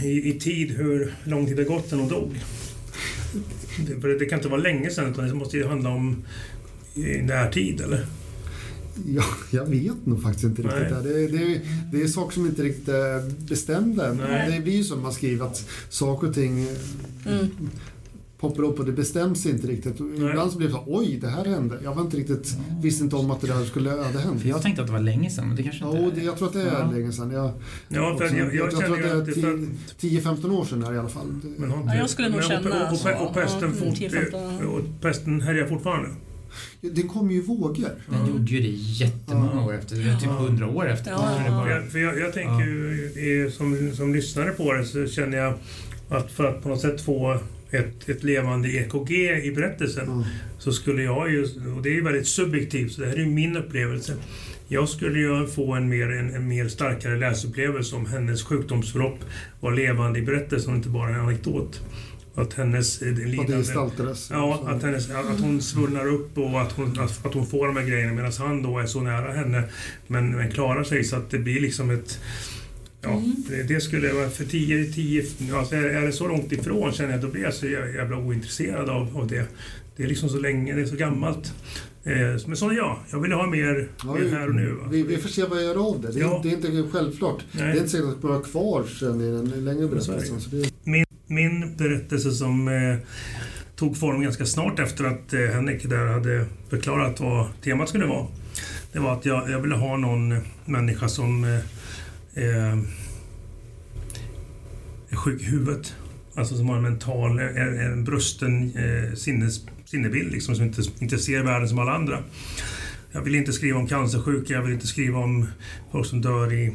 i, i tid hur lång tid det gått sedan hon dog. Det, för det kan inte vara länge sedan utan det måste ju handla om i närtid eller? Ja, jag vet nog faktiskt inte riktigt. Nej. Det, det, det är saker som inte riktigt är bestämda. Det blir ju som man skriver att saker och ting Mm. Poppar upp och det bestäms inte riktigt. Och Nej. Ibland så blir det så oj, det här hände. Jag var inte riktigt, visste inte om att det där skulle hade hänt. För jag tänkte att det var länge sedan, men det kanske inte Jo, det, jag tror att det är Ja. länge sedan. Jag, Ja, för också- jag, jag, tror att det att det är för, 10-15 år sedan här i alla fall. men har Ja, jag skulle nog känna och, och, och, och pesten, Ja, fort, 10-15. och pesten härjar fortfarande. Det kommer ju vågor. Den gjorde ju det jättemånga år efter. Typ Ja. hundra år efter. Ja. jag För jag, för jag, jag tänker ju, eh, som, som lyssnare på det så känner jag att för att på något sätt få ett, ett levande EKG i berättelsen Ja. så skulle jag ju, och det är ju väldigt subjektivt, så det här är ju min upplevelse. Jag skulle ju få en mer, en, en mer starkare läsupplevelse om hennes sjukdomsförlopp var levande i berättelsen och inte bara en anekdot. Att hennes eh, lidande... gestaltades. Ja, att, hennes, att hon svullnar upp och att hon, att, att hon får de här grejerna medan han då är så nära henne men, men klarar sig så att det blir liksom ett... Ja, Mm. det, det skulle vara för 10, 10 alltså är, är det så långt ifrån känner jag, då blir jag så jä- jävla ointresserad av, av det. Det är liksom så länge, det är så gammalt. Eh, men så är jag. Jag vill ha mer, Ja, mer här och nu. Vi, vi får se vad jag gör av det. Det är, Ja. det är inte självklart. Nej. Det är inte säkert att det kommer kvar sen i den längre berättelsen. Så det, Min, min berättelse som eh, tog form ganska snart efter att eh, Henrik där hade förklarat vad temat skulle vara. Det var att jag, jag ville ha någon människa som eh, eh, sjuk i huvudet. Alltså som har en mental, en, en brusten eh, sinnes, sinnebild liksom, som inte, inte ser världen som alla andra. Jag vill inte skriva om cancersjuka, jag vill inte skriva om folk som dör i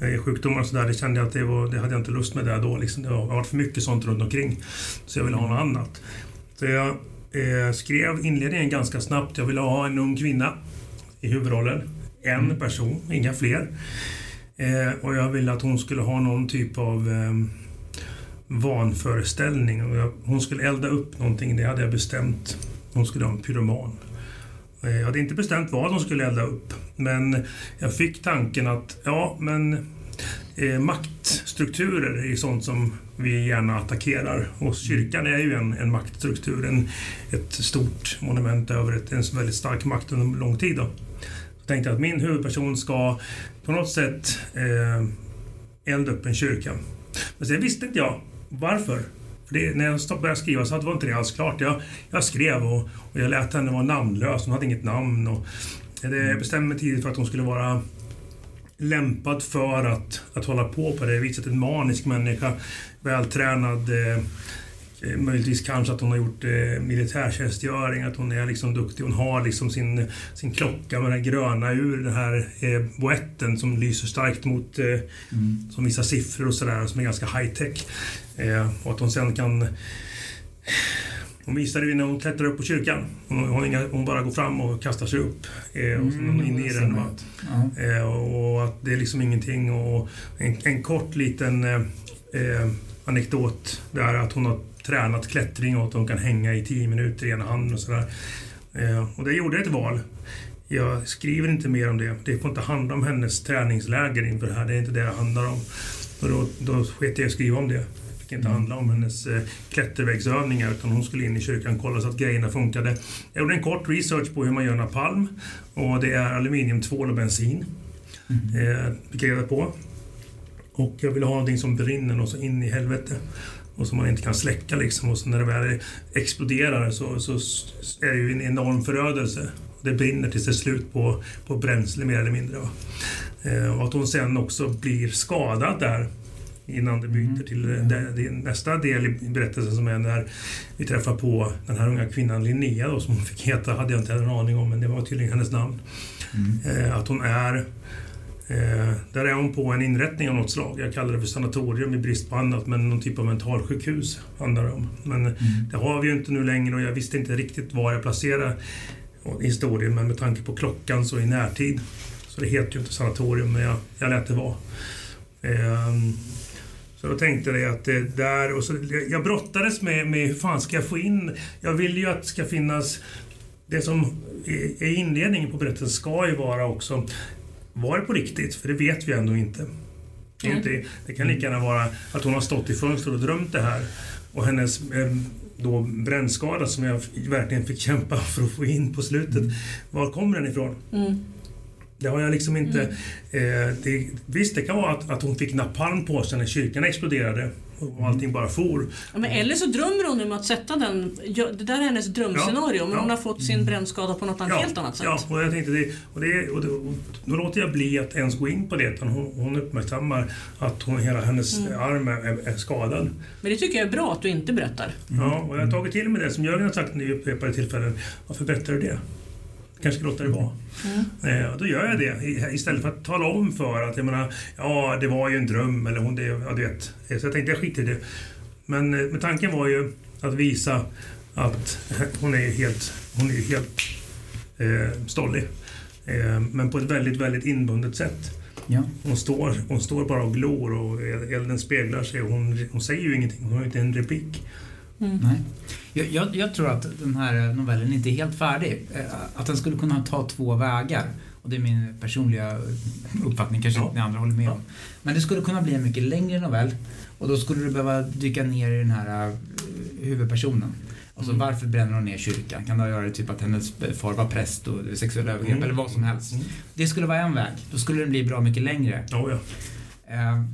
eh, sjukdomar och sådär. Det kände jag att det, var, det hade jag inte lust med där då. Liksom. Det har varit för mycket sånt runt omkring. Så jag ville ha något annat. Så jag eh, skrev inledningen ganska snabbt. Jag ville ha en ung kvinna i huvudrollen. En person, inga fler. Eh, och jag ville att hon skulle ha någon typ av eh, vanföreställning. Och jag, hon skulle elda upp någonting, det hade jag bestämt. Hon skulle ha en pyroman. Eh, Jag hade inte bestämt vad hon skulle elda upp. Men jag fick tanken att, ja men eh, maktstrukturer är ju sånt som vi gärna attackerar. Och kyrkan är ju en, en maktstruktur, en, ett stort monument över ett, en väldigt stark makt under lång tid. Då. Så tänkte jag att min huvudperson ska på något sätt eh, elda upp en kyrka. Men sen visste inte jag varför. För det, när jag började skriva så var inte det alls klart. Jag, jag skrev och, och jag lät henne vara namnlös. Hon hade inget namn. Och eh, det, jag bestämde mig tidigt för att hon skulle vara lämpad för att, att hålla på på det viset. En manisk människa, vältränad. Eh, möjligtvis kanske att hon har gjort eh, militärtjänstgöring, att hon är liksom duktig. Hon har liksom sin, sin klocka med den gröna ur den här eh, boetten som lyser starkt mot eh, som visar siffror och sådär som är ganska high tech. Eh, och att hon sen kan hon visade ju när hon klättrar upp på kyrkan. Hon, hon, inga, hon bara går fram och kastar sig upp. Eh, och sen hon inne i den. Va? Eh, och att det är liksom ingenting. Och en, en kort liten eh, eh, anekdot där att hon har tränat klättring och att hon kan hänga i tio minuter i ena handen och sådär. Eh, och det gjorde ett val. Jag skriver inte mer om det. Det får inte handla om hennes träningsläger inför det här. Det är inte det det handlar om. Och då, då sket jag i att skriva om det. Det fick inte handla om hennes eh, klättervägsövningar utan hon skulle in i kyrkan och kolla så att grejerna funkade. Jag gjorde en kort research på hur man gör napalm och det är aluminium, tvål och bensin. Eh, fick jag reda på. Och jag ville ha någonting som brinner och så in i helvete. Och som man inte kan släcka liksom. Och så när det väl exploderar så, så är det ju en enorm förödelse. Det brinner tills det är slut på, på bränsle mer eller mindre. Eh, och att hon sen också blir skadad där innan det byter till eh, det, det, nästa del i berättelsen som är när vi träffar på den här unga kvinnan Linnea då, som hon fick heta, hade jag inte en aning om, men det var tydligen hennes namn. Eh, att hon är där är hon på en inrättning av något slag. Jag kallar det för sanatorium i brist på annat, men någon typ av mentalsjukhus handlar det om. Men mm. det har vi ju inte nu längre och jag visste inte riktigt var jag placerade historien, men med tanke på klockan så i närtid. Så det heter ju inte sanatorium, men jag, jag lät det vara. Eh, så då tänkte jag att det där... Och så, jag brottades med, med hur fan ska jag få in... Jag vill ju att det ska finnas... Det som är inledningen på berättelsen ska ju vara också... Var det på riktigt? För det vet vi ändå inte. Det, inte, det kan lika gärna vara att hon har stått i fönstret och drömt det här. Och hennes eh, då brännskada som jag verkligen fick kämpa *laughs* för att få in på slutet. Mm. Var kommer den ifrån? Mm. Det har jag liksom inte... Mm. Eh, det, visst, det kan vara att, att hon fick napalm på sig när kyrkan exploderade och allting bara for. Ja, men eller så drömmer hon om att sätta den... Det där är hennes drömscenario, ja, men ja. hon har fått sin brännskada på något ja, helt annat sätt. Ja, och jag tänkte det, och det, och det, och då låter jag bli att ens gå in på det. Hon, hon uppmärksammar att hon, hela hennes mm. arm är, är, skadad. Men det tycker jag är bra att du inte berättar. Ja, och jag har tagit till mig det som Jörgen har sagt vid upprepade tillfällen. Varför berättar du det? Kanske ska låta det vara. Mm. Eh, då gör jag det istället för att tala om för att jag menar, ja det var ju en dröm eller hon det, ja du vet. Så jag tänkte jag skiter i det. Men, eh, men tanken var ju att visa att *laughs* hon är helt, hon är helt eh, stollig. Eh, men på ett väldigt, väldigt inbundet sätt. Ja. Hon, står, hon står bara och glor och elden speglar sig och hon, hon säger ju ingenting. Hon har inte en replik. Mm. Nej. Jag, jag, jag, tror att den här novellen inte är helt färdig. Eh, att den skulle kunna ta två vägar. Och det är min personliga uppfattning, kanske ja. inte ni andra håller med om. Men det skulle kunna bli en mycket längre novell. Och då skulle du behöva dyka ner i den här uh, huvudpersonen. Alltså mm. varför bränner hon ner kyrkan? Kan det ha att göra typ att hennes far var präst och sexuella övergrepp mm. eller vad som helst. Mm. Det skulle vara en väg. Då skulle den bli bra mycket längre. Oh, ja.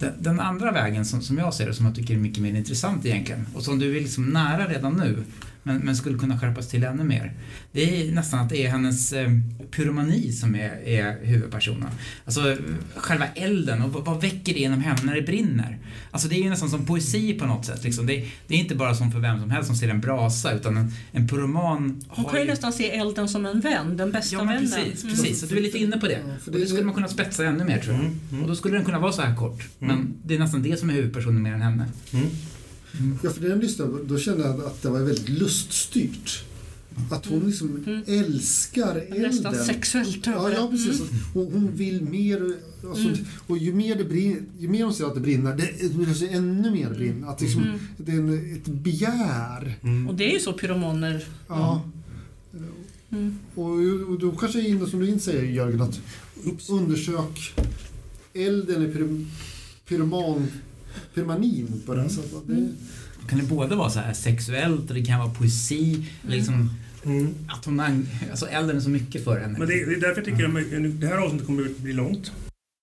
Den, den, andra vägen som, som jag ser det, som jag tycker är mycket mer intressant egentligen och som du är liksom nära redan nu men, men skulle kunna skärpas till ännu mer. Det är nästan att det är hennes eh, pyromani som är, är huvudpersonen. Alltså själva elden och vad, vad väcker det inom henne när det brinner? Alltså det är ju nästan som poesi på något sätt. Liksom. Det, det, är inte bara som för vem som helst som ser en brasa utan en, en pyroman Hon kan ju nästan se elden som en vän, den bästa ja, vännen. Precis, mm. precis. Så du är lite inne på det. Ja, och det skulle man kunna spetsa ännu mer tror jag. Mm, mm. Och då skulle den kunna vara så här kort. Mm. Men det är nästan det som är huvudpersonen mer än henne. Mm. Mm. Ja, för när jag lyssnade då kände jag att det var väldigt luststyrt. Att hon liksom mm. älskar elden. Nästan sexuellt Ja, ja precis. Mm. Hon, hon, vill mer. Alltså, mm. Och ju mer, det brinner, ju mer hon ser att det brinner, det blir ännu mer brinner. Att liksom, mm. Det är en, ett begär. Mm. Och det är ju så pyromaner. Ja. Mm. Och, och då kanske är inne, som du inte säger Jörgen, att undersök elden i pyroman pyromanin på det. Så det... Mm. Kan det både vara så här sexuellt och det kan vara poesi. Mm. Liksom, mm. Att hon, alltså elden är så mycket för henne. Men det, det är därför jag tycker att det här avsnittet kommer att bli långt.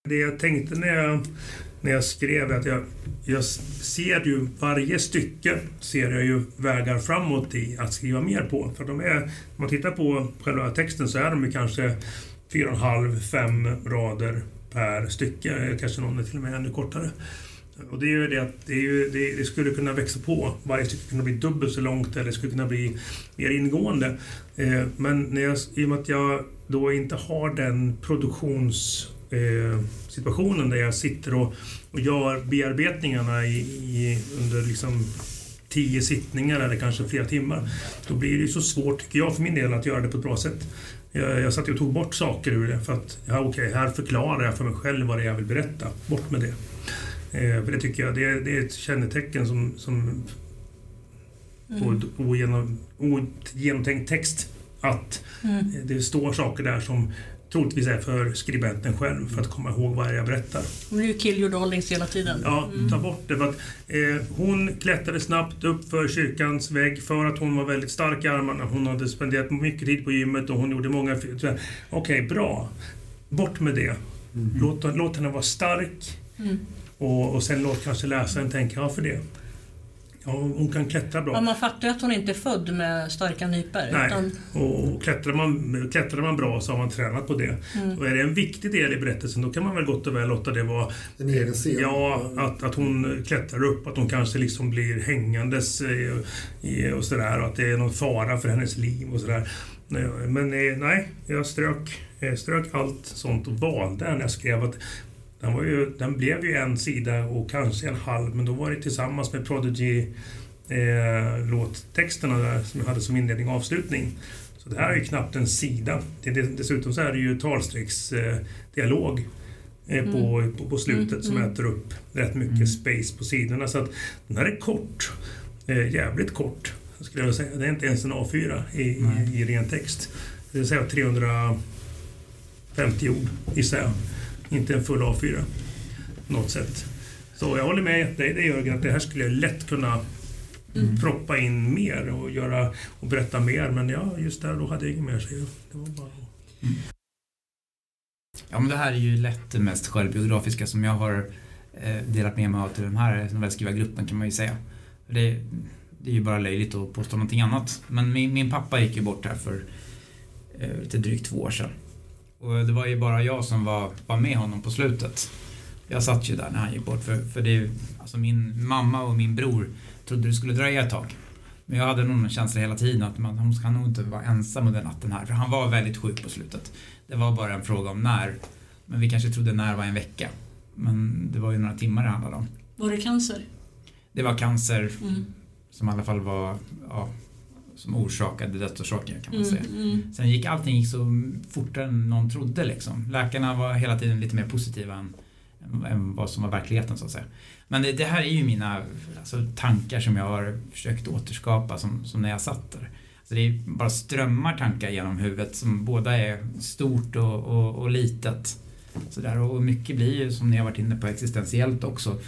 Det jag tänkte när jag, när jag skrev att jag, jag ser ju varje stycke ser jag ju vägar framåt i att skriva mer på. För de är, om man tittar på själva texten så är de kanske fyra och en halv, fem rader per stycke. Kanske någon är till och med ännu kortare. Och det är ju det att det, ju, det, det, skulle kunna växa på. Varje stycke kunna bli dubbelt så långt eller det skulle kunna bli mer ingående. Eh, men när jag, i och med att jag då inte har den produktionssituationen eh, där jag sitter och, och gör bearbetningarna i, i, under liksom tio sittningar eller kanske flera timmar. Då blir det ju så svårt, tycker jag för min del, att göra det på ett bra sätt. Jag, jag satt och tog bort saker ur det för att, ja okej, okay, här förklarar jag för mig själv vad det är jag vill berätta. Bort med det. Eh, för det tycker jag det är, det är ett kännetecken som, som mm. på ogenom, ogenomtänkt text. Att mm. det står saker där som troligtvis är för skribenten själv för att komma ihåg vad jag berättar. Men det är ju kill your darlings hela tiden. Ja, mm. ta bort det. För att, eh, hon klättrade snabbt upp för kyrkans vägg för att hon var väldigt stark i armarna. Hon hade spenderat mycket tid på gymmet och hon gjorde många... Okej, okay, bra. Bort med det. Mm. Låt, låt henne vara stark. Mm. Och, och sen låt kanske läsaren tänka, varför det? Ja, hon kan klättra bra. Ja, man fattar ju att hon inte är född med starka nypor. Nej, utan... och klättrar man, klättrar man bra så har man tränat på det. Mm. Och är det en viktig del i berättelsen då kan man väl gott och väl låta det vara... En egen scen. Ja, att, att hon klättrar upp, att hon kanske liksom blir hängandes i, och sådär. Och att det är någon fara för hennes liv och sådär. Nej, Men eh, nej, jag strök, eh, strök allt sånt och valde när jag skrev att den, var ju, den blev ju en sida och kanske en halv, men då var det tillsammans med Prodigy eh, låttexterna där som jag hade som inledning och avslutning. Så det här är ju knappt en sida. Det, det, dessutom så är det ju talstrecksdialog eh, eh, på, Mm. på, på slutet Mm, som mm. äter upp rätt mycket Mm. space på sidorna. Så att den här är kort. Eh, jävligt kort, skulle jag säga. Det är inte ens en A4 i, i, i ren text. Det vill säga 350 ord, gissar jag. Inte en full A4 på något sätt. Så jag håller med dig, det Jörgen, att det här skulle jag lätt kunna Mm. proppa in mer och, göra, och berätta mer. Men ja, just där då hade jag inget mer att säga. Det var bara... Ja, men det här är ju lätt det mest självbiografiska som jag har eh, delat med mig av till den här novellskrivargruppen kan man ju säga. Det, det är ju bara löjligt att påstå någonting annat. Men min, min pappa gick ju bort här för eh, lite drygt två år sedan. Och det var ju bara jag som var, var med honom på slutet. Jag satt ju där när han gick bort för, för det, alltså min mamma och min bror trodde det skulle dröja ett tag. Men jag hade nog en känsla hela tiden att man, hon ska nog inte vara ensam under natten här för han var väldigt sjuk på slutet. Det var bara en fråga om när. Men vi kanske trodde när var en vecka. Men det var ju några timmar det handlade om. Var det cancer? Det var cancer Mm. som i alla fall var, ja, som orsakade dödsorsaken kan man Mm. säga. Mm. Sen gick allting gick så fortare än någon trodde liksom. Läkarna var hela tiden lite mer positiva än, än, vad som var verkligheten så att säga. Men det, det här är ju mina alltså, tankar som jag har försökt återskapa som, som när jag satt där. Så det är bara strömmar tankar genom huvudet som båda är stort och, och, och litet. Så där, och mycket blir ju som ni har varit inne på existentiellt också.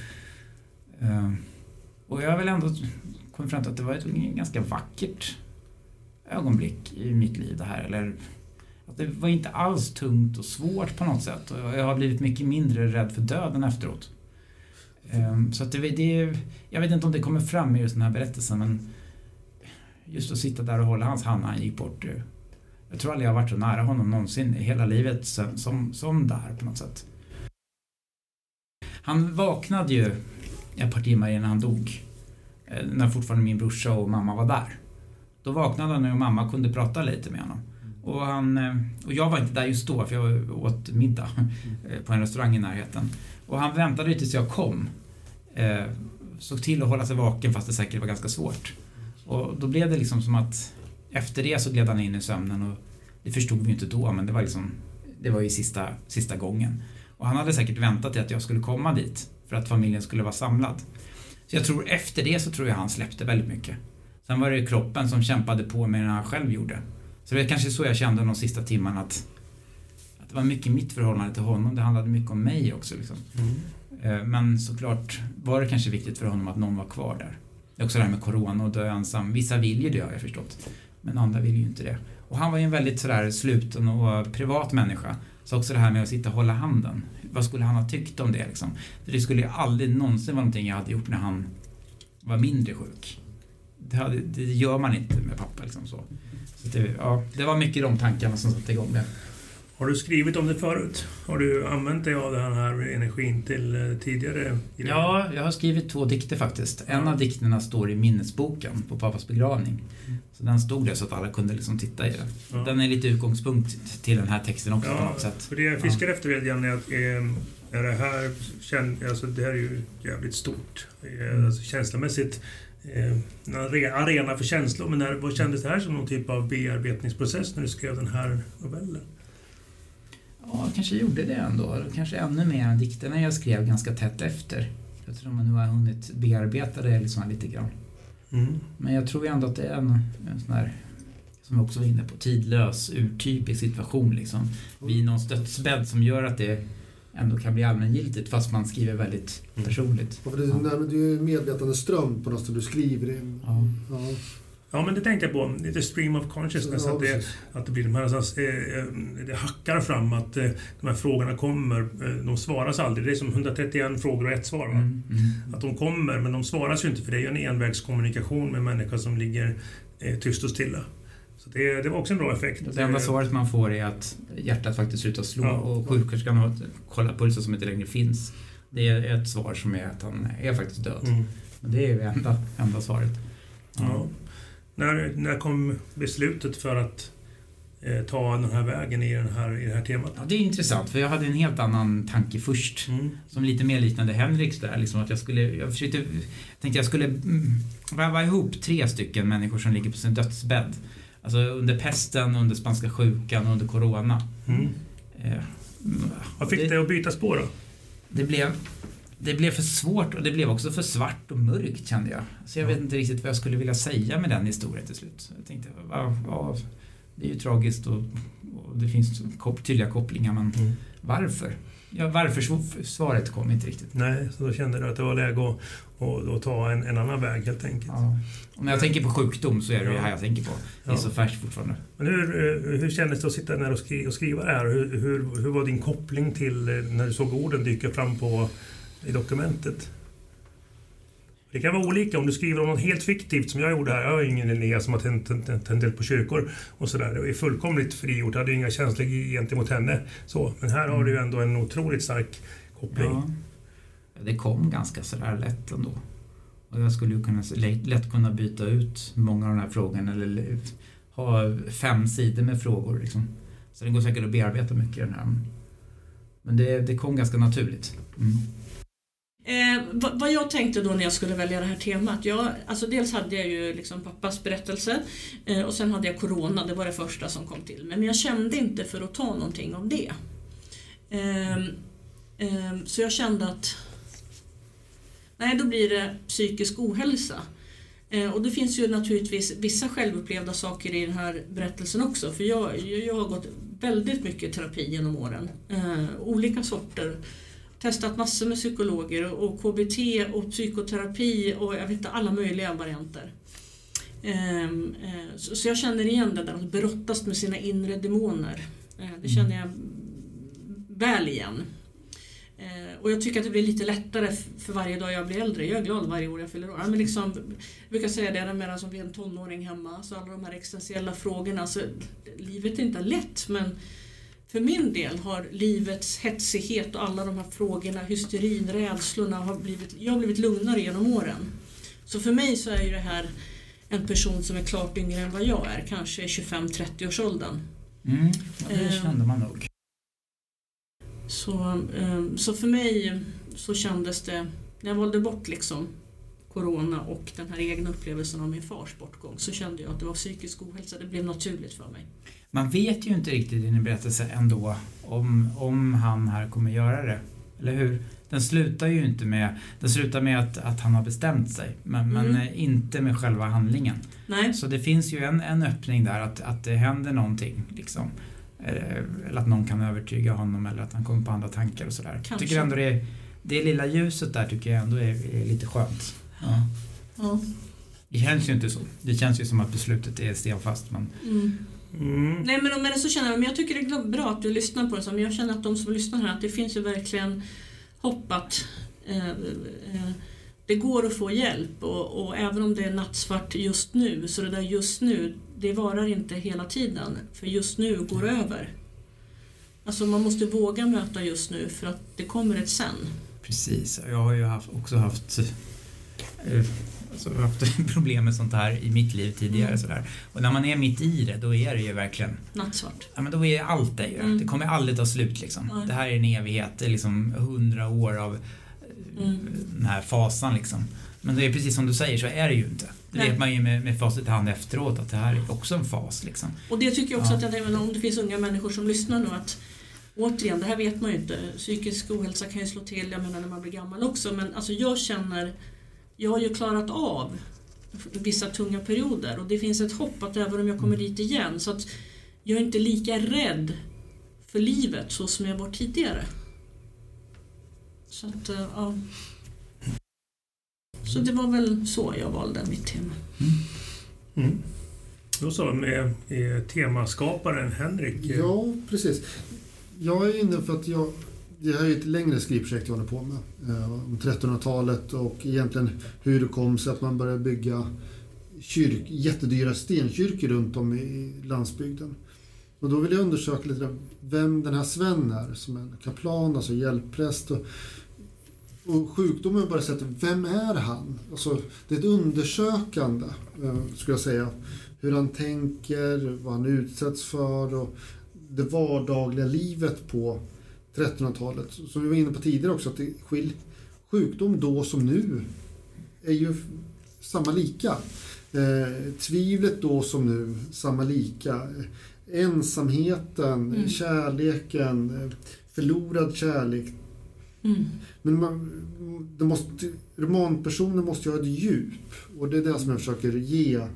Eh, och jag väl ändå kom fram till att det var ett ganska vackert ögonblick i mitt liv det här. Eller att det var inte alls tungt och svårt på något sätt. Och jag har blivit mycket mindre rädd för döden efteråt. Ehm, så att det, det, jag vet inte om det kommer fram i just den här berättelsen men just att sitta där och hålla hans hand när han gick bort. Eh, jag tror aldrig jag har varit så nära honom någonsin i hela livet sen, som, som där på något sätt. Han vaknade ju ett par timmar innan han dog eh, När fortfarande min brorsa och mamma var där. Då vaknade han och mamma kunde prata lite med honom. Och, han, eh, och jag var inte där just då för jag åt middag *laughs* eh, på en restaurang i närheten. Och han väntade tills jag kom. Eh, såg till att hålla sig vaken fast det säkert var ganska svårt. Och då blev det liksom som att efter det så gled han in i sömnen och det förstod vi ju inte då men det var liksom det var ju sista, sista gången. Och han hade säkert väntat till att jag skulle komma dit för att familjen skulle vara samlad. Så jag tror efter det så tror jag han släppte väldigt mycket. Sen var det kroppen som kämpade på mer än han själv gjorde. Så det är kanske så jag kände de sista timmarna att, att det var mycket mitt förhållande till honom. Det handlade mycket om mig också. Liksom. Eh, Men såklart var det kanske viktigt för honom att någon var kvar där. Det är också det här med corona och dö ensam. Vissa vill ju dö har jag förstått. Men andra vill ju inte det. Och han var ju en väldigt sådär sluten och privat människa. Så också det här med att sitta och hålla handen. Vad skulle han ha tyckt om det liksom? För det skulle ju aldrig någonsin vara någonting jag hade gjort när han var mindre sjuk. Det, hade, det gör man inte med pappa liksom så. så det, ja, det var mycket de tankarna som satte igång det. Har du skrivit om det förut? Har du använt dig av den här energin till eh, tidigare? Ja, jag har skrivit två dikter faktiskt. En av dikterna står i minnesboken på pappas begravning. Så den stod där så att alla kunde liksom titta i den. Ja. Den är lite utgångspunkt till den här texten också på Ja, något sätt. för det jag fiskar efter lite grann är att eh, är det här, alltså det här är ju jävligt stort. Eh, Alltså känslomässigt. Eh, en are- arena för känslor. Men när, vad kändes det här som någon typ av bearbetningsprocess när du skrev den här novellen? Ja, jag kanske gjorde det ändå. Kanske ännu mer än dikterna jag skrev ganska tätt efter. Jag tror man nu har hunnit bearbeta det liksom lite grann. Mm. Men jag tror ju ändå att det är en, en sån här, som jag också var inne på, tidlös, urtypisk situation liksom. Vid någons dödsbädd som gör att det ändå kan bli allmängiltigt fast man skriver väldigt Mm. personligt. Ja, för det, nej, men det är ju medvetande ström på något sätt du skriver. Ja. Ja, Ja, men det tänkte jag på. Lite stream of consciousness. ja, att, det, att det blir de här, alltså, eh, eh, det hackar fram att eh, de här frågorna kommer. De svaras aldrig. Det är som 131 frågor och ett svar. Va? Mm, mm. Att de kommer, men de svaras ju inte för det är ju en envägskommunikation med en människa som ligger tyst och stilla. Så det, det var också en bra effekt. Det enda svaret man får är att hjärtat faktiskt slutar slå Ja. och sjuksköterskan har kollat pulsen som inte längre finns. Det är ett svar som är att han är faktiskt död. Mm. Men det är ju enda, enda svaret. Ja. När, när kom beslutet för att eh, ta den här vägen i, den här, i det här temat? Ja, det är intressant för jag hade en helt annan tanke först. Mm. Som lite mer liknande Henriks där. Liksom att jag skulle, jag försökte, tänkte jag skulle mm, väva ihop tre stycken människor som ligger på sin dödsbädd. Alltså under pesten, under spanska sjukan och under corona. Mm. Eh, Vad fick det, dig att byta spår då? det, blev, det blev för svårt och det blev också för svart och mörkt kände jag. Så jag vet inte riktigt vad jag skulle vilja säga med den historien till slut. Jag tänkte, ja, ja, det är ju tragiskt och, och det finns kop- tydliga kopplingar men Mm. varför? Ja, varför sv- svaret kom inte riktigt. Nej, så då kände du att det var läge att, att, att ta en, en annan väg helt enkelt. Ja. Och när jag tänker på sjukdom så är det det här jag tänker på. Det är så färskt fortfarande. Men hur, eh, hur kändes det att sitta där och skriva, och skriva det här? Hur, hur, hur var din koppling till eh, när du såg orden dyka fram på, i dokumentet? Det kan vara olika om du skriver om något helt fiktivt som jag gjorde här. Jag har ingen Linnea som har tänt, på kyrkor och sådär. Det är fullkomligt frigjort. Jag hade inga känslor gentemot henne. Så. Men här har du ju ändå en otroligt stark koppling. Ja. Det kom ganska sådär lätt ändå. Och jag skulle ju kunna, lätt, lätt kunna byta ut många av de här frågorna eller ha fem sidor med frågor. Liksom. Så det går säkert att bearbeta mycket den här. Men det, det kom ganska naturligt. Mm. Eh, vad, vad jag tänkte då när jag skulle välja det här temat, jag, alltså dels hade jag ju liksom pappas berättelse eh, och sen hade jag Corona, det var det första som kom till mig. Men jag kände inte för att ta någonting av det. Eh, så jag kände att nej, då blir det psykisk ohälsa. Eh, och det finns ju naturligtvis vissa självupplevda saker i den här berättelsen också. För jag, jag, jag har gått väldigt mycket terapi genom åren. Eh, olika sorter testat massor med psykologer och KBT och psykoterapi och jag vet inte alla möjliga varianter. Ehm, eh, Så jag känner igen det där att brottas med sina inre demoner. Eh, Det känner jag väl igen. Eh, Och jag tycker att det blir lite lättare för varje dag jag blir äldre. Jag är glad varje år jag fyller år. Men liksom, jag brukar säga det medan som vi är en tonåring hemma, så alla de här existentiella frågorna. Så livet är inte lätt men för min del har livets hetsighet och alla de här frågorna, hysterin, rädslorna, har blivit, jag har blivit lugnare genom åren. Så för mig så är ju det här en person som är klart yngre än vad jag är, kanske 25-30 års åldern. Mm. Det Eh. kände man nog. Så, ehm, så för mig så kändes det, när jag valde bort liksom Corona och den här egna upplevelsen av min fars bortgång så kände jag att det var psykisk ohälsa, det blev naturligt för mig. Man vet ju inte riktigt i din berättelse ändå om, om han här kommer göra det. Eller hur? Den slutar ju inte med, den slutar med att, att han har bestämt sig. Men, men Mm. eh, inte med själva handlingen. Nej, Så det finns ju en, en öppning där att, att det händer någonting. Liksom. Eh, Eller att någon kan övertyga honom eller att han kommer på andra tankar och sådär. Kanske. tycker ändå det, det lilla ljuset där tycker jag ändå är, är lite skönt. Ja. ja. Det känns ju inte så. Det känns ju som att beslutet är stenfast. Men Mm. Mm. Nej men, men så känner jag, men jag tycker det är bra att du lyssnar på det. så, Men jag känner att de som lyssnar här, att det finns ju verkligen hopp att eh, eh, det går att få hjälp och, och även om det är nattsvart just nu, så det där just nu, det varar inte hela tiden. För just nu går över. Alltså man måste våga möta just nu för att det kommer ett sen. Precis, jag har ju haft, också haft, eh, alltså haft *laughs* problem med sånt här i mitt liv tidigare. Mm. Sådär. Och när man är mitt i det, då är det ju verkligen, Nattsvart. ja men då är allt det ju. Mm. Det kommer aldrig ta slut liksom. Nej. Det här är en evighet, det är liksom hundra år av eh, Mm. den här fasan liksom. Men det är precis som du säger så är det ju inte. Det vet man ju med, med facit i hand efteråt att det här är också en fas liksom. Och det tycker jag också Ja. att jag, om det finns unga människor som lyssnar nu att Återigen, det här vet man ju inte. Psykisk ohälsa kan ju slå till, jag menar när man blir gammal också. Men alltså jag känner, jag har ju klarat av vissa tunga perioder och det finns ett hopp att även om jag kommer dit igen så att jag är inte lika rädd för livet så som jag var tidigare. Så att, eh, ja. Så det var väl så jag valde mitt tema. Mm. Då så, med temaskaparen Henrik. Ja, precis. Jag är inne för att jag... Det här är ett längre skrivprojekt jag håller på med. Eh, om 1300-talet och egentligen hur det kom sig att man började bygga kyrk, jättedyra stenkyrkor runt om i landsbygden. Och då vill jag undersöka lite vem den här Sven är, som en kaplan, alltså hjälppräst. Och, och sjukdomen bara sett, vem är han? Alltså, det är ett undersökande, eh, skulle jag säga. Hur han tänker, vad han utsätts för och det vardagliga livet på 1300-talet. Som vi var inne på tidigare också, att det skil, sjukdom då som nu är ju samma lika. Eh, tvivlet då som nu, samma lika. Ensamheten, Mm. kärleken, eh, förlorad kärlek. Mm. Men man, det måste, romanpersoner måste ju ha ett djup och det är det som jag försöker ge eh,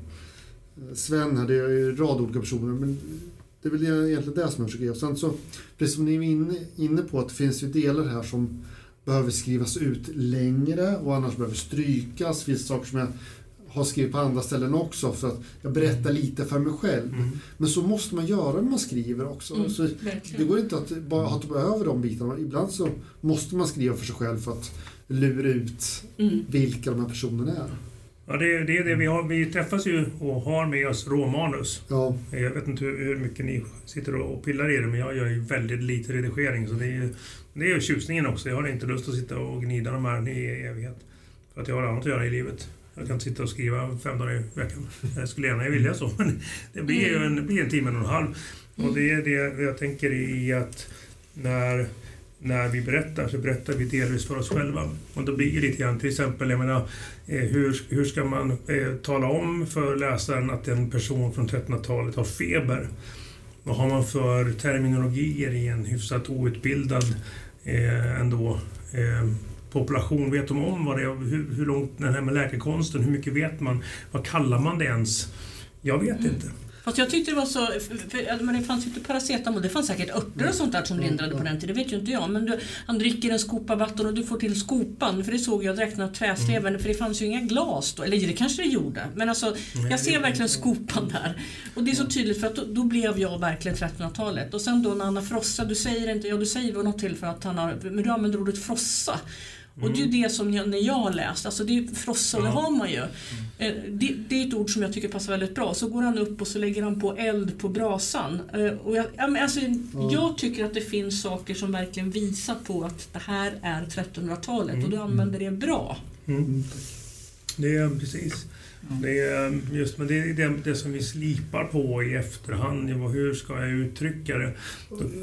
Sven här. Det är ju en rad olika personer men det är väl egentligen det som jag försöker. Och sen så, precis som ni är inne, inne på, att det finns ju delar här som behöver skrivas ut längre och annars behöver strykas. Det finns saker som jag har skrivit på andra ställen också för att jag berättar lite för mig själv. Mm. Men så måste man göra när man skriver också. Mm, Så det går inte att bara hoppa över de bitarna. Ibland så måste man skriva för sig själv för att lura ut Mm. vilka de här personerna är. Ja, det, är- det är det vi har. Vi träffas ju och har med oss råmanus. Ja, Jag vet inte hur, hur mycket ni sitter och pillar i det, men jag gör ju väldigt lite redigering. Så det är ju det är ju tjusningen också. Jag har inte lust att sitta och gnida de här i evighet. För att jag har annat att göra i livet. Jag kan inte sitta och skriva fem dagar i veckan. Jag skulle gärna vilja så, men det blir ju en, det blir en timme och en halv. Och det är det jag tänker i att när, när vi berättar så berättar vi delvis för oss själva. Och då blir det lite grann, till exempel, jag menar, eh, hur, hur ska man eh, tala om för läsaren att en person från 1300-talet har feber? Vad har man för terminologier i en hyfsat outbildad eh, ändå eh, population? Vet de om vad det är? Hur, hur långt den här med läkekonsten, hur mycket vet man? Vad kallar man det ens? Jag vet inte. Fast jag tyckte det var så, för, men det fanns ju inte paracetamol, det fanns säkert örter och sånt där som lindrade på den tiden, det vet ju inte jag. Men du, han dricker en skopa vatten och du får till skopan, för det såg jag direkt när trästäven, för det fanns ju inga glas då, eller det kanske det gjorde. Men alltså, jag ser verkligen skopan där. Och det är så tydligt för att då, då blev jag verkligen 1300-talet. Och sen då när Anna Frossa, du säger inte, ja du säger väl något till för att han har, men du använder ordet frossa. Och det är ju det som jag, när jag har läst, alltså det är frossa, och det Ja. har man ju. Eh, Det, det är ett ord som jag tycker passar väldigt bra. Så går han upp och så lägger han på eld på brasan. Eh, Och jag, ja, men alltså, jag tycker att det finns saker som verkligen visar på att det här är 1300-talet och du använder det bra. Mm. Det är precis. Det är just men det, är det, det som vi slipar på i efterhand. Ja, Hur ska jag uttrycka det?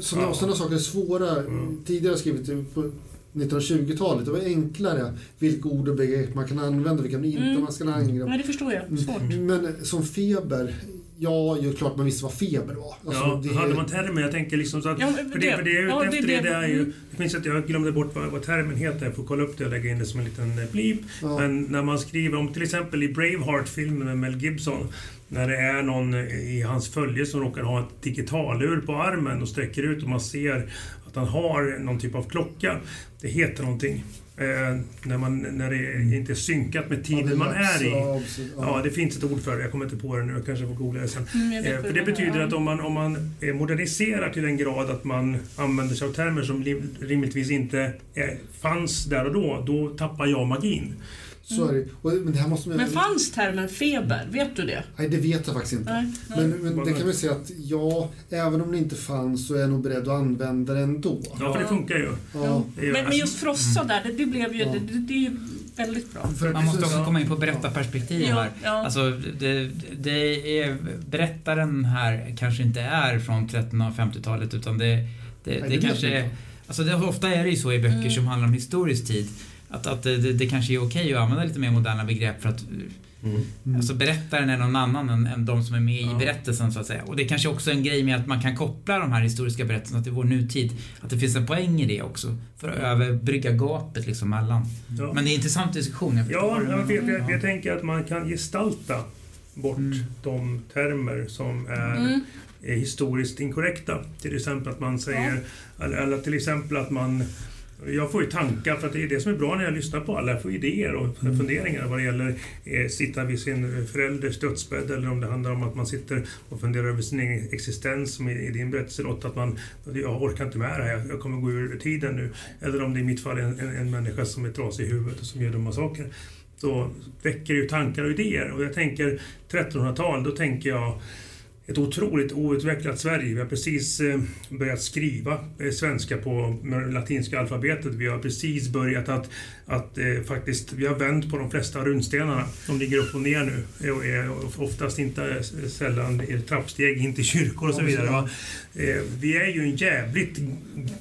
sådana, Ja. sådana saker är svåra. Mm. Tidigare har jag skrivit på 1920-talet, det var enklare vilka ord och begrepp man kan använda, vilka inte Mm. man ska angripa. Nej, det förstår jag. Svårt. Men som feber, ja, det är klart man visste vad feber var. Alltså, Ja, det- hade man termer? Jag tänker liksom så att... Ja, för det, för det jag är ja, efter det, det, är ju... mm. Det finns att jag glömde bort vad, vad termen heter. Jag får kolla upp det och lägga in det som en liten eh, blip. ja. Men när man skriver om till exempel i Braveheart-filmen med Mel Gibson. När det är någon i hans följe som råkar ha ett digitalur på armen och sträcker ut och man ser att han har någon typ av klocka. Det heter någonting. Eh, när, man, när det inte är synkat med tiden man är i. Ja. Ja, det finns ett ord för det. Jag kommer inte på det nu. Jag kanske får googla det sen. Mm, Eh, För det betyder ja. att om man, om man moderniserar till en grad att man använder sig av termer som rimligtvis inte eh, fanns där och då, då tappar jag magin. Så är det. Och, men det här måste man Men fanns termen feber? Vet du det? Nej, det vet jag faktiskt inte. Nej. Men, men det kan vi säga att ja, även om det inte fanns så är jag nog beredd att använda det ändå. Ja, för det funkar ju. Ja. Men, men just frossa där, det, det blev ju, Ja. det, det, det är ju väldigt bra. Man måste också komma in på berättarperspektiv Ja, här. ja. Alltså, det, det är, berättaren här kanske inte är från 1300 och 50-talet utan det, det, Nej, det, kanske är... Alltså det, ofta är det ju så i böcker Mm. som handlar om historisk tid. Att, att det, det, kanske är okej att använda lite mer moderna begrepp för att Mm. alltså berättaren är någon annan än, än de som är med Ja. i berättelsen så att säga. Och det är kanske också en grej med att man kan koppla de här historiska berättelserna till vår nutid. Att det finns en poäng i det också. För att överbrygga gapet liksom mellan. Ja, Men det är en intressant diskussion. Jag ja jag, menar. jag, jag, jag tänker att man kan gestalta bort Mm. de termer som är Mm. är historiskt inkorrekta. Till exempel att man säger, eller, eller till exempel att man jag får ju tankar, för det är det som är bra när jag lyssnar på alla. Jag får idéer och funderingar vad det gäller eh, sitta vid sin förälders dödsbädd eller om det handlar om att man sitter och funderar över sin egen existens som i, din berättelse Lotta, att man jag orkar inte med det här, jag, jag kommer gå ur tiden nu. Eller om det i mitt fall är en, en, en människa som är trasig i huvudet och som gör dumma saker. Då väcker det ju tankar och idéer. Och jag tänker 1300-tal, då tänker jag ett otroligt outvecklat Sverige. Vi har precis eh, börjat skriva eh, svenska på latinska alfabetet. Vi har precis börjat att, att eh, faktiskt, vi har vänt på de flesta runstenarna. De ligger upp och ner nu och är oftast inte sällan trappsteg in till kyrkor och så vidare. Va? Vi är ju en jävligt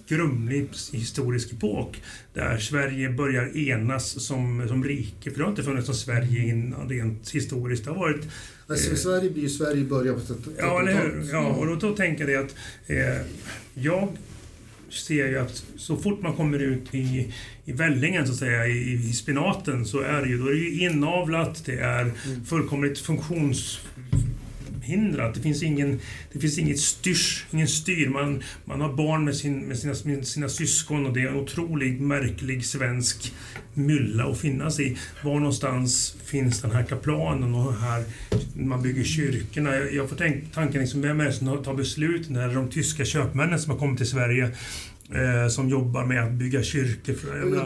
grumlig historisk epok där Sverige börjar enas som, som rike. För det har inte funnits något Sverige innan rent historiskt. Det har varit Alltså, Sverige blir ju Sverige i början på 30-talet. Ja, eller hur? Ja, och då, då tänker jag att eh, jag ser ju att så fort man kommer ut i, i vällingen, så att säga, i, i spinaten, så är det ju, då är det ju inavlat, det är mm. fullkomligt funktions hindrat. Det finns, ingen, det finns inget styrs, ingen styr. Man, man har barn med, sin, med sina, med sina syskon och det är en otroligt märklig svensk mylla att finnas i. Var någonstans finns den här kaplanen och här man bygger kyrkorna? Jag, jag får tänk, tanken liksom, vem är det som tar besluten? Är det de tyska köpmännen som har kommit till Sverige? Eh, som jobbar med att bygga kyrkor.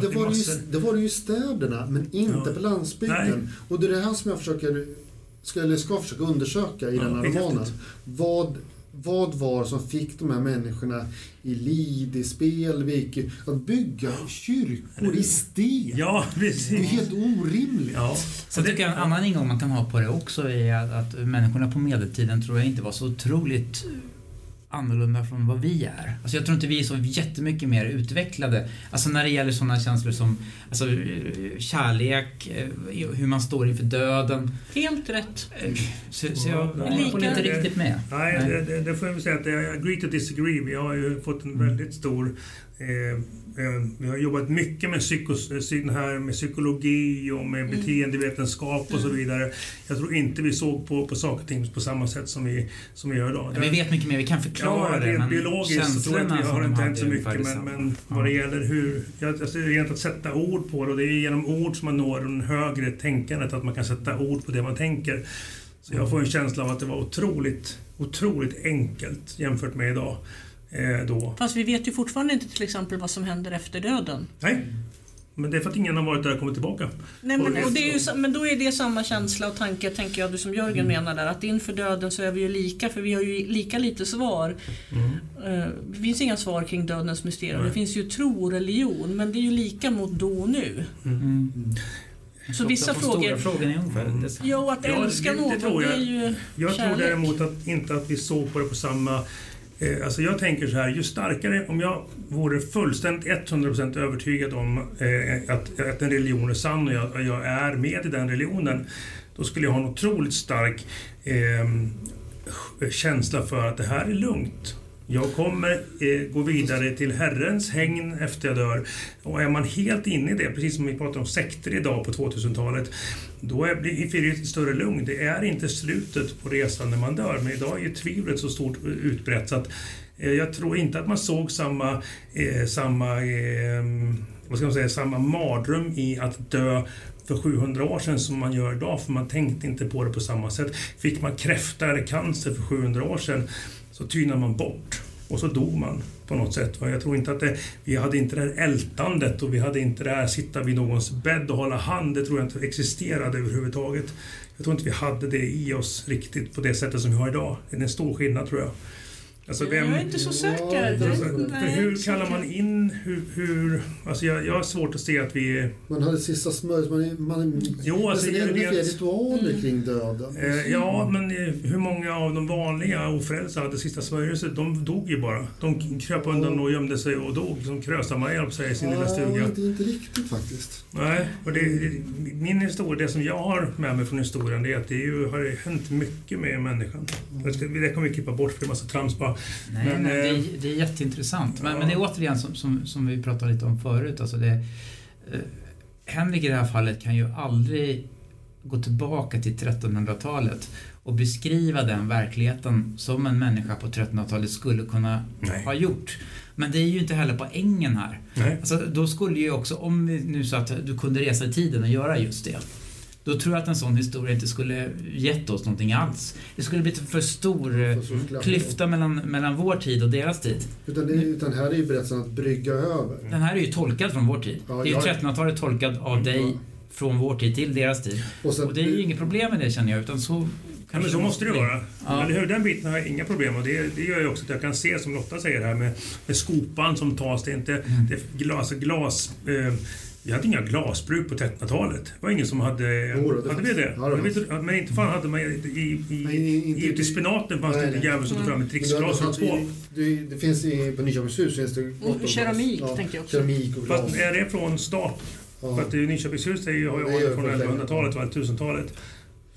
Det, var det, ju, det var det ju städerna, men inte ja. på landsbygden. Nej. Och det är det här som jag försöker ska, eller ska försöka undersöka i ja, den här romanen. Vad, vad var som fick de här människorna i Lid, i Spelvik, att bygga kyrkor i sten? Ja, precis. Det är helt orimligt. Ja. Sen tycker jag en annan ingång man kan ha på det också är att, att människorna på medeltiden tror jag inte var så otroligt annorlunda från vad vi är. Alltså jag tror inte vi är så jättemycket mer utvecklade. Alltså när det gäller sådana känslor som alltså, kärlek, eh, hur man står inför döden. Helt rätt. Eh, så, så jag håller inte riktigt med. Nej, Nej. Det, det, får jag väl säga att jag agree to disagree. Vi har ju fått en väldigt stor vi har jobbat mycket med, psykos, här med psykologi och med mm. beteendevetenskap och så mm. vidare. Jag tror inte vi såg på, på saker och ting på samma sätt som vi, som vi gör idag. Ja, vi vet mycket mer, vi kan förklara ja, det. Men biologiskt så tror jag att vi har inte hänt så mycket. Men, men vad det gäller hur... Alltså, det är att sätta ord på det och det är genom ord som man når den högre tänkandet, att man kan sätta ord på det man tänker. Så jag får en känsla av att det var otroligt, otroligt enkelt jämfört med idag. Eh, då. Fast vi vet ju fortfarande inte till exempel vad som händer efter döden. Nej, men det är för att ingen har varit där och kommit tillbaka. Nej, men, och det är ju, men då är det samma känsla och tanke, tänker jag, du som Jörgen mm. menar där, att inför döden så är vi ju lika, för vi har ju lika lite svar. Mm. Uh, det finns inga svar kring dödens mysterium. Nej. Det finns ju tro och religion, men det är ju lika mot då och nu. Mm. mm. Så vissa frågor... frågan är ungefär mm. Ja, och att älska ja, det, det någon, det är ju Jag kärlek. tror däremot att, inte att vi såg på det på samma Eh, alltså jag tänker så här, ju starkare, om jag vore fullständigt 100% övertygad om eh, att, att en religion är sann och jag, jag, är med i den religionen, då skulle jag ha en otroligt stark eh, känsla för att det här är lugnt. Jag kommer eh, gå vidare till Herrens hägn efter jag dör. Och är man helt inne i det, precis som vi pratar om sekter idag på 2000-talet, då är, blir det ett större lugn. Det är inte slutet på resan när man dör, men idag är ju tvivlet så stort utbrett så att eh, jag tror inte att man såg samma, eh, samma, eh, vad ska man säga, samma mardröm i att dö för 700 år sedan som man gör idag, för man tänkte inte på det på samma sätt. Fick man kräfta eller cancer för 700 år sedan så tynade man bort och så dog man på något sätt. Jag tror inte att det, vi hade inte det här ältandet och vi hade inte det här sitta vid någons bädd och hålla hand. Det tror jag inte existerade överhuvudtaget. Jag tror inte vi hade det i oss riktigt på det sättet som vi har idag. Det är en stor skillnad tror jag. Alltså vem, jag är inte så säker. Ja, alltså, hur kallar man in... Hur, hur, alltså jag, jag har svårt att se att vi... Man hade sista smörjs... Man, man, jo, alltså, det är fler ritualer mm. kring döden. Eh, ja, men eh, hur många av de vanliga ofrälsta hade sista smörjelsen? De dog ju bara. De kröp undan och gömde sig och dog som Krösa-Maja i sin ja, lilla stuga. Inte, inte riktigt faktiskt. Nej, och det, min historia, det som jag har med mig från historien, det är att det ju, har hänt mycket med människan. Mm. Det kommer vi klippa bort för det är massa trams bara. Nej, men, nej, det, är, eh, det är jätteintressant. Men, ja. men det är återigen som, som, som, vi pratade lite om förut. Alltså det, eh, Henrik i det här fallet kan ju aldrig gå tillbaka till 1300-talet och beskriva den verkligheten som en människa på 1300-talet skulle kunna nej. ha gjort. Men det är ju inte heller poängen här. Nej. Alltså, då skulle ju också, om vi nu sa att du kunde resa i tiden och göra just det då tror jag att en sån historia inte skulle gett oss någonting alls. Det skulle blivit för stor för klyfta mellan, mellan vår tid och deras tid. Utan, det, utan här är ju berättelsen att brygga över. Den här är ju tolkad från vår tid. Ja, det är ju 1300-talet tolkad av dig från vår tid till deras tid. Och, sen, och det är ju inget problem med det känner jag, utan så Ja, men så måste det vara. Ja. Eller hur? Den biten har jag inga problem med. Det, det gör ju också att jag kan se, som Lotta säger här, med, med skopan som tas. Det är inte Mm. det är glas... glas eh, vi hade inga glasbruk på 1300-talet. Det var ingen som hade... Jo, det hade vi det? Ja, det Jag vet inte, men inte fan hade man i, i, i, Nej, i, i spenaten fanns det inte jävel som tog fram ett dricksglas det och i- Det, det finns i, på Nyköpingshus finns det gott glas. keramik, tänker jag också. Keramik och glas. Fast är det från start? Ja. För att Nyköpingshus har ju är från väldigt länge. 1100-talet och 1000-talet.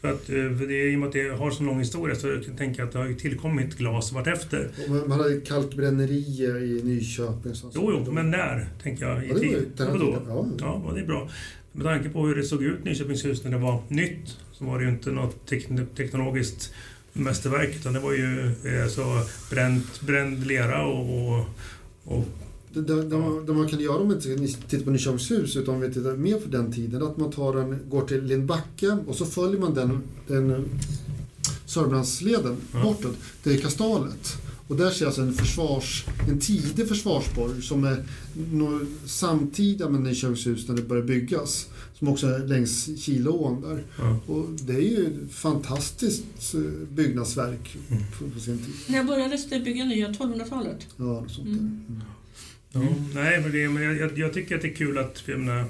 För att, eh, för det, I och med att det har så lång historia så tänker jag att det har tillkommit glas vartefter. Man man hade kalkbrännerier i Nyköping. så- Jo, jo, men när, tänker jag, i Ja, det var tiden. Ja. Ja, och det är bra. Med tanke på hur det såg ut Nyköpingshus när det var nytt så var det ju inte något tek- teknologiskt mästerverk utan det var ju eh, så bränt, bränd lera och, och, och Det, det, det, man, det man kan göra om man inte tittar på Nyköpingshus utan om vi tittar mer på den tiden, att man tar en, går till Lindbacke och så följer man den, den Sörmlandsleden Ja. bortåt. Det är Kastalet. Och där ser jag alltså en, försvars, en tidig försvarsborg som är samtida med Nyköpingshus när det börjar byggas. Som också är längs Kileån där. ja. Och det är ju ett fantastiskt eh, byggnadsverk Mm. på, på sin tid. När började det bygga nya? 1200-talet? Ja, sånt där. Mm. Mm. Ja, nej, men, det, men jag, jag, tycker att det är kul att jag menar,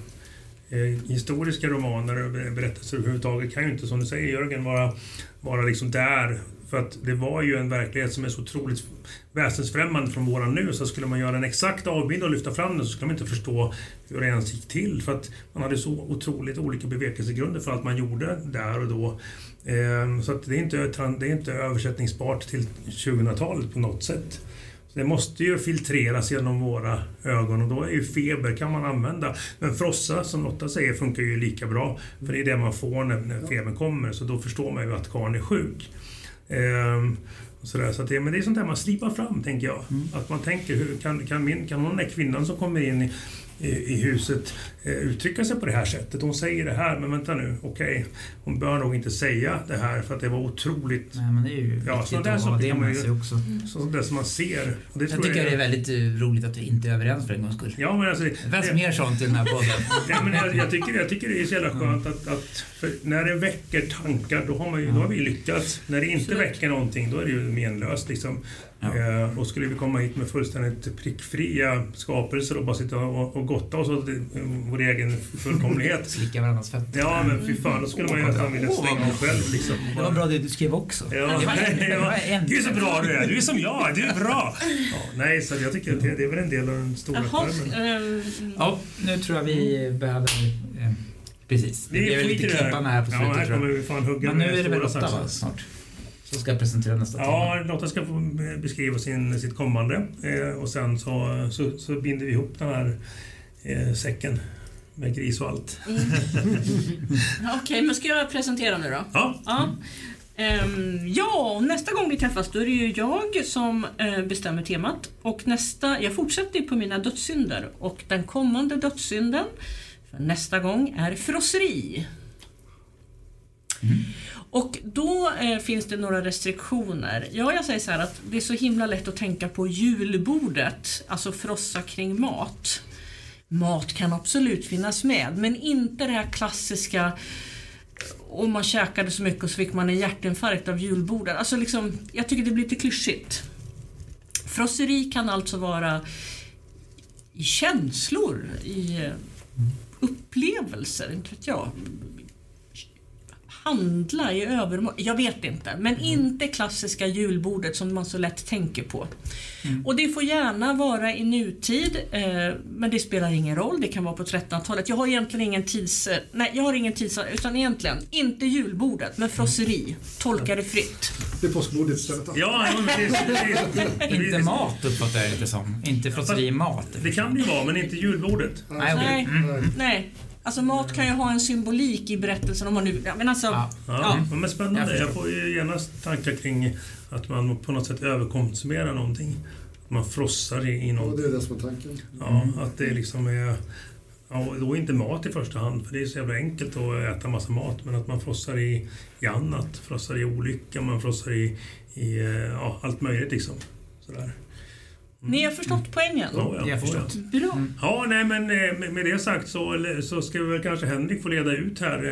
eh, historiska romaner och ber- berättelser överhuvudtaget kan ju inte, som du säger Jörgen, vara, vara liksom där. För att det var ju en verklighet som är så otroligt väsensfrämmande från våran nu. Så skulle man göra en exakt avbild och lyfta fram den så skulle man inte förstå hur det ens gick till. För att man hade så otroligt olika bevekelsegrunder för allt man gjorde där och då. Eh, Så att det är inte, det är inte översättningsbart till 2000-talet på något sätt. Det måste ju filtreras genom våra ögon och då är ju feber kan man använda. Men frossa, som Lotta säger, funkar ju lika bra. För det är det man får när, när febern kommer, så då förstår man ju att karln är sjuk. Ehm, och sådär. Så det, men det är sånt där man slipar fram, tänker jag. Att man tänker, hur, kan, kan, min, kan hon den där kvinnan som kommer in i, i, huset eh, uttrycka sig på det här sättet? Hon säger det här, men vänta nu, okej. Hon bör nog inte säga det här för att det var otroligt Nej, men det är ju Ja, viktigt där att ha det med sig också. sånt där som man ser. Och det Jag tycker det är väldigt eh, roligt att vi inte är överens för en gångs skull. Ja, men alltså, Det det- mer sånt i den här podden. *laughs* Ja, men jag, jag, tycker, jag tycker det är så jävla skönt att, att när det väcker tankar, då har, man ju, då har vi lyckats. När det inte Absolut. väcker någonting, då är det ju menlöst. Liksom. Ja. Eh, och skulle vi komma hit med fullständigt prickfria skapelser och bara sitta och, gotta oss åt eh, vår egen fullkomlighet. *laughs* Slicka varandras fötter. Ja, men fy fan, då skulle man ju nästan vilja slänga sig själv. Liksom. Det var bra det du skrev också. Ja, *laughs* Gud så bra du är! Du är som jag, du är bra! *laughs* Ja, nej, så jag tycker att det, det är väl en del av den stora skärmen. ehm, Ja, nu tror jag vi behöver... Eh, precis. Det blev skiter lite här. klippande här på Ja, slutet här tror kommer vi fan hugga Men nu är det väl saxar. va, snart? Som ska presentera nästa tema. Ja, Lotta ska få beskriva sin, sitt kommande eh, och sen så, så, så binder vi ihop den här eh, säcken med gris och allt. *laughs* Okej, men ska jag presentera nu då? Ja, Ja. Ehm, ja, nästa gång vi träffas då är det ju jag som eh, bestämmer temat. Och nästa, jag fortsätter på mina dödssynder och den kommande dödssynden för nästa gång är frosseri. Och då eh, finns det några restriktioner. Ja, jag säger så här att det är så himla lätt att tänka på julbordet, alltså frossa kring mat. Mat kan absolut finnas med, men inte det här klassiska eh, och man käkade så mycket och så fick man en hjärtinfarkt av julbordet. Alltså liksom, jag tycker det blir lite klyschigt. Frosseri kan alltså vara i känslor, i eh, upplevelser, inte vet jag. Handla i övermått. Jag vet inte. Men inte klassiska julbordet som man så lätt tänker på. Och det får gärna vara i nutid, eh, men det spelar ingen roll. Det kan vara på 1300-talet. Jag har egentligen ingen tids... eh, Nej, jag har ingen tids... Utan egentligen, inte julbordet, men frosseri. Tolka det fritt. Det är påskbordet istället. ja. Inte mat uppfattar jag det som. Inte frosseri mat. Det kan det ju vara, men inte julbordet. Nej, okej. Nej. Mm. Nej. Alltså mat kan ju ha en symbolik i berättelsen om man nu... Ja, men alltså... Ja. Ja, Ja. Men spännande. Jag Jag, får ju genast tankar kring att man på något sätt överkonsumerar någonting. Man frossar i, i Ja, någonting. det är det som är tanken. Ja, att det liksom är... Ja, och då inte mat i första hand, för det är så jävla enkelt att äta massa mat. Men att man frossar i, i annat. Frossar i olycka, man frossar i, i ja, allt möjligt liksom. Sådär. Ni har förstått poängen? Ja, ja. Det har jag förstått. Bra. Ja, nej men eh, med- med det sagt så, så ska vi väl kanske Henrik få leda ut här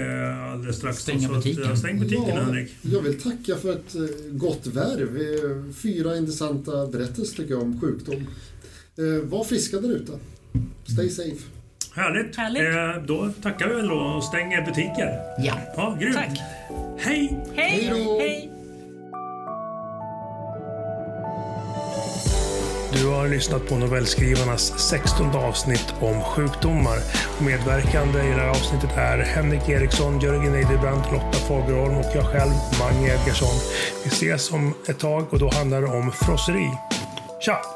eh, alldeles strax. Stänga att, butiken. ja, Stäng butiken Ja, Henrik. jag vill tacka för ett eh, gott värv. Fyra intressanta berättelser tycker jag om sjukdom. Var friska där ute. Stay safe. Härligt. Härligt. Eh, då tackar vi väl då och stänger butiken. Ja. Ja, grymt. Tack. Hej! Hej! Hej Du har lyssnat på novellskrivarnas 16 avsnitt om sjukdomar. Medverkande i det här avsnittet är Henrik Eriksson, Jörgen Eidebrandt, Lotta Fagerholm och jag själv, Mange Edgarsson. Vi ses om ett tag och då handlar det om frosseri. Tja!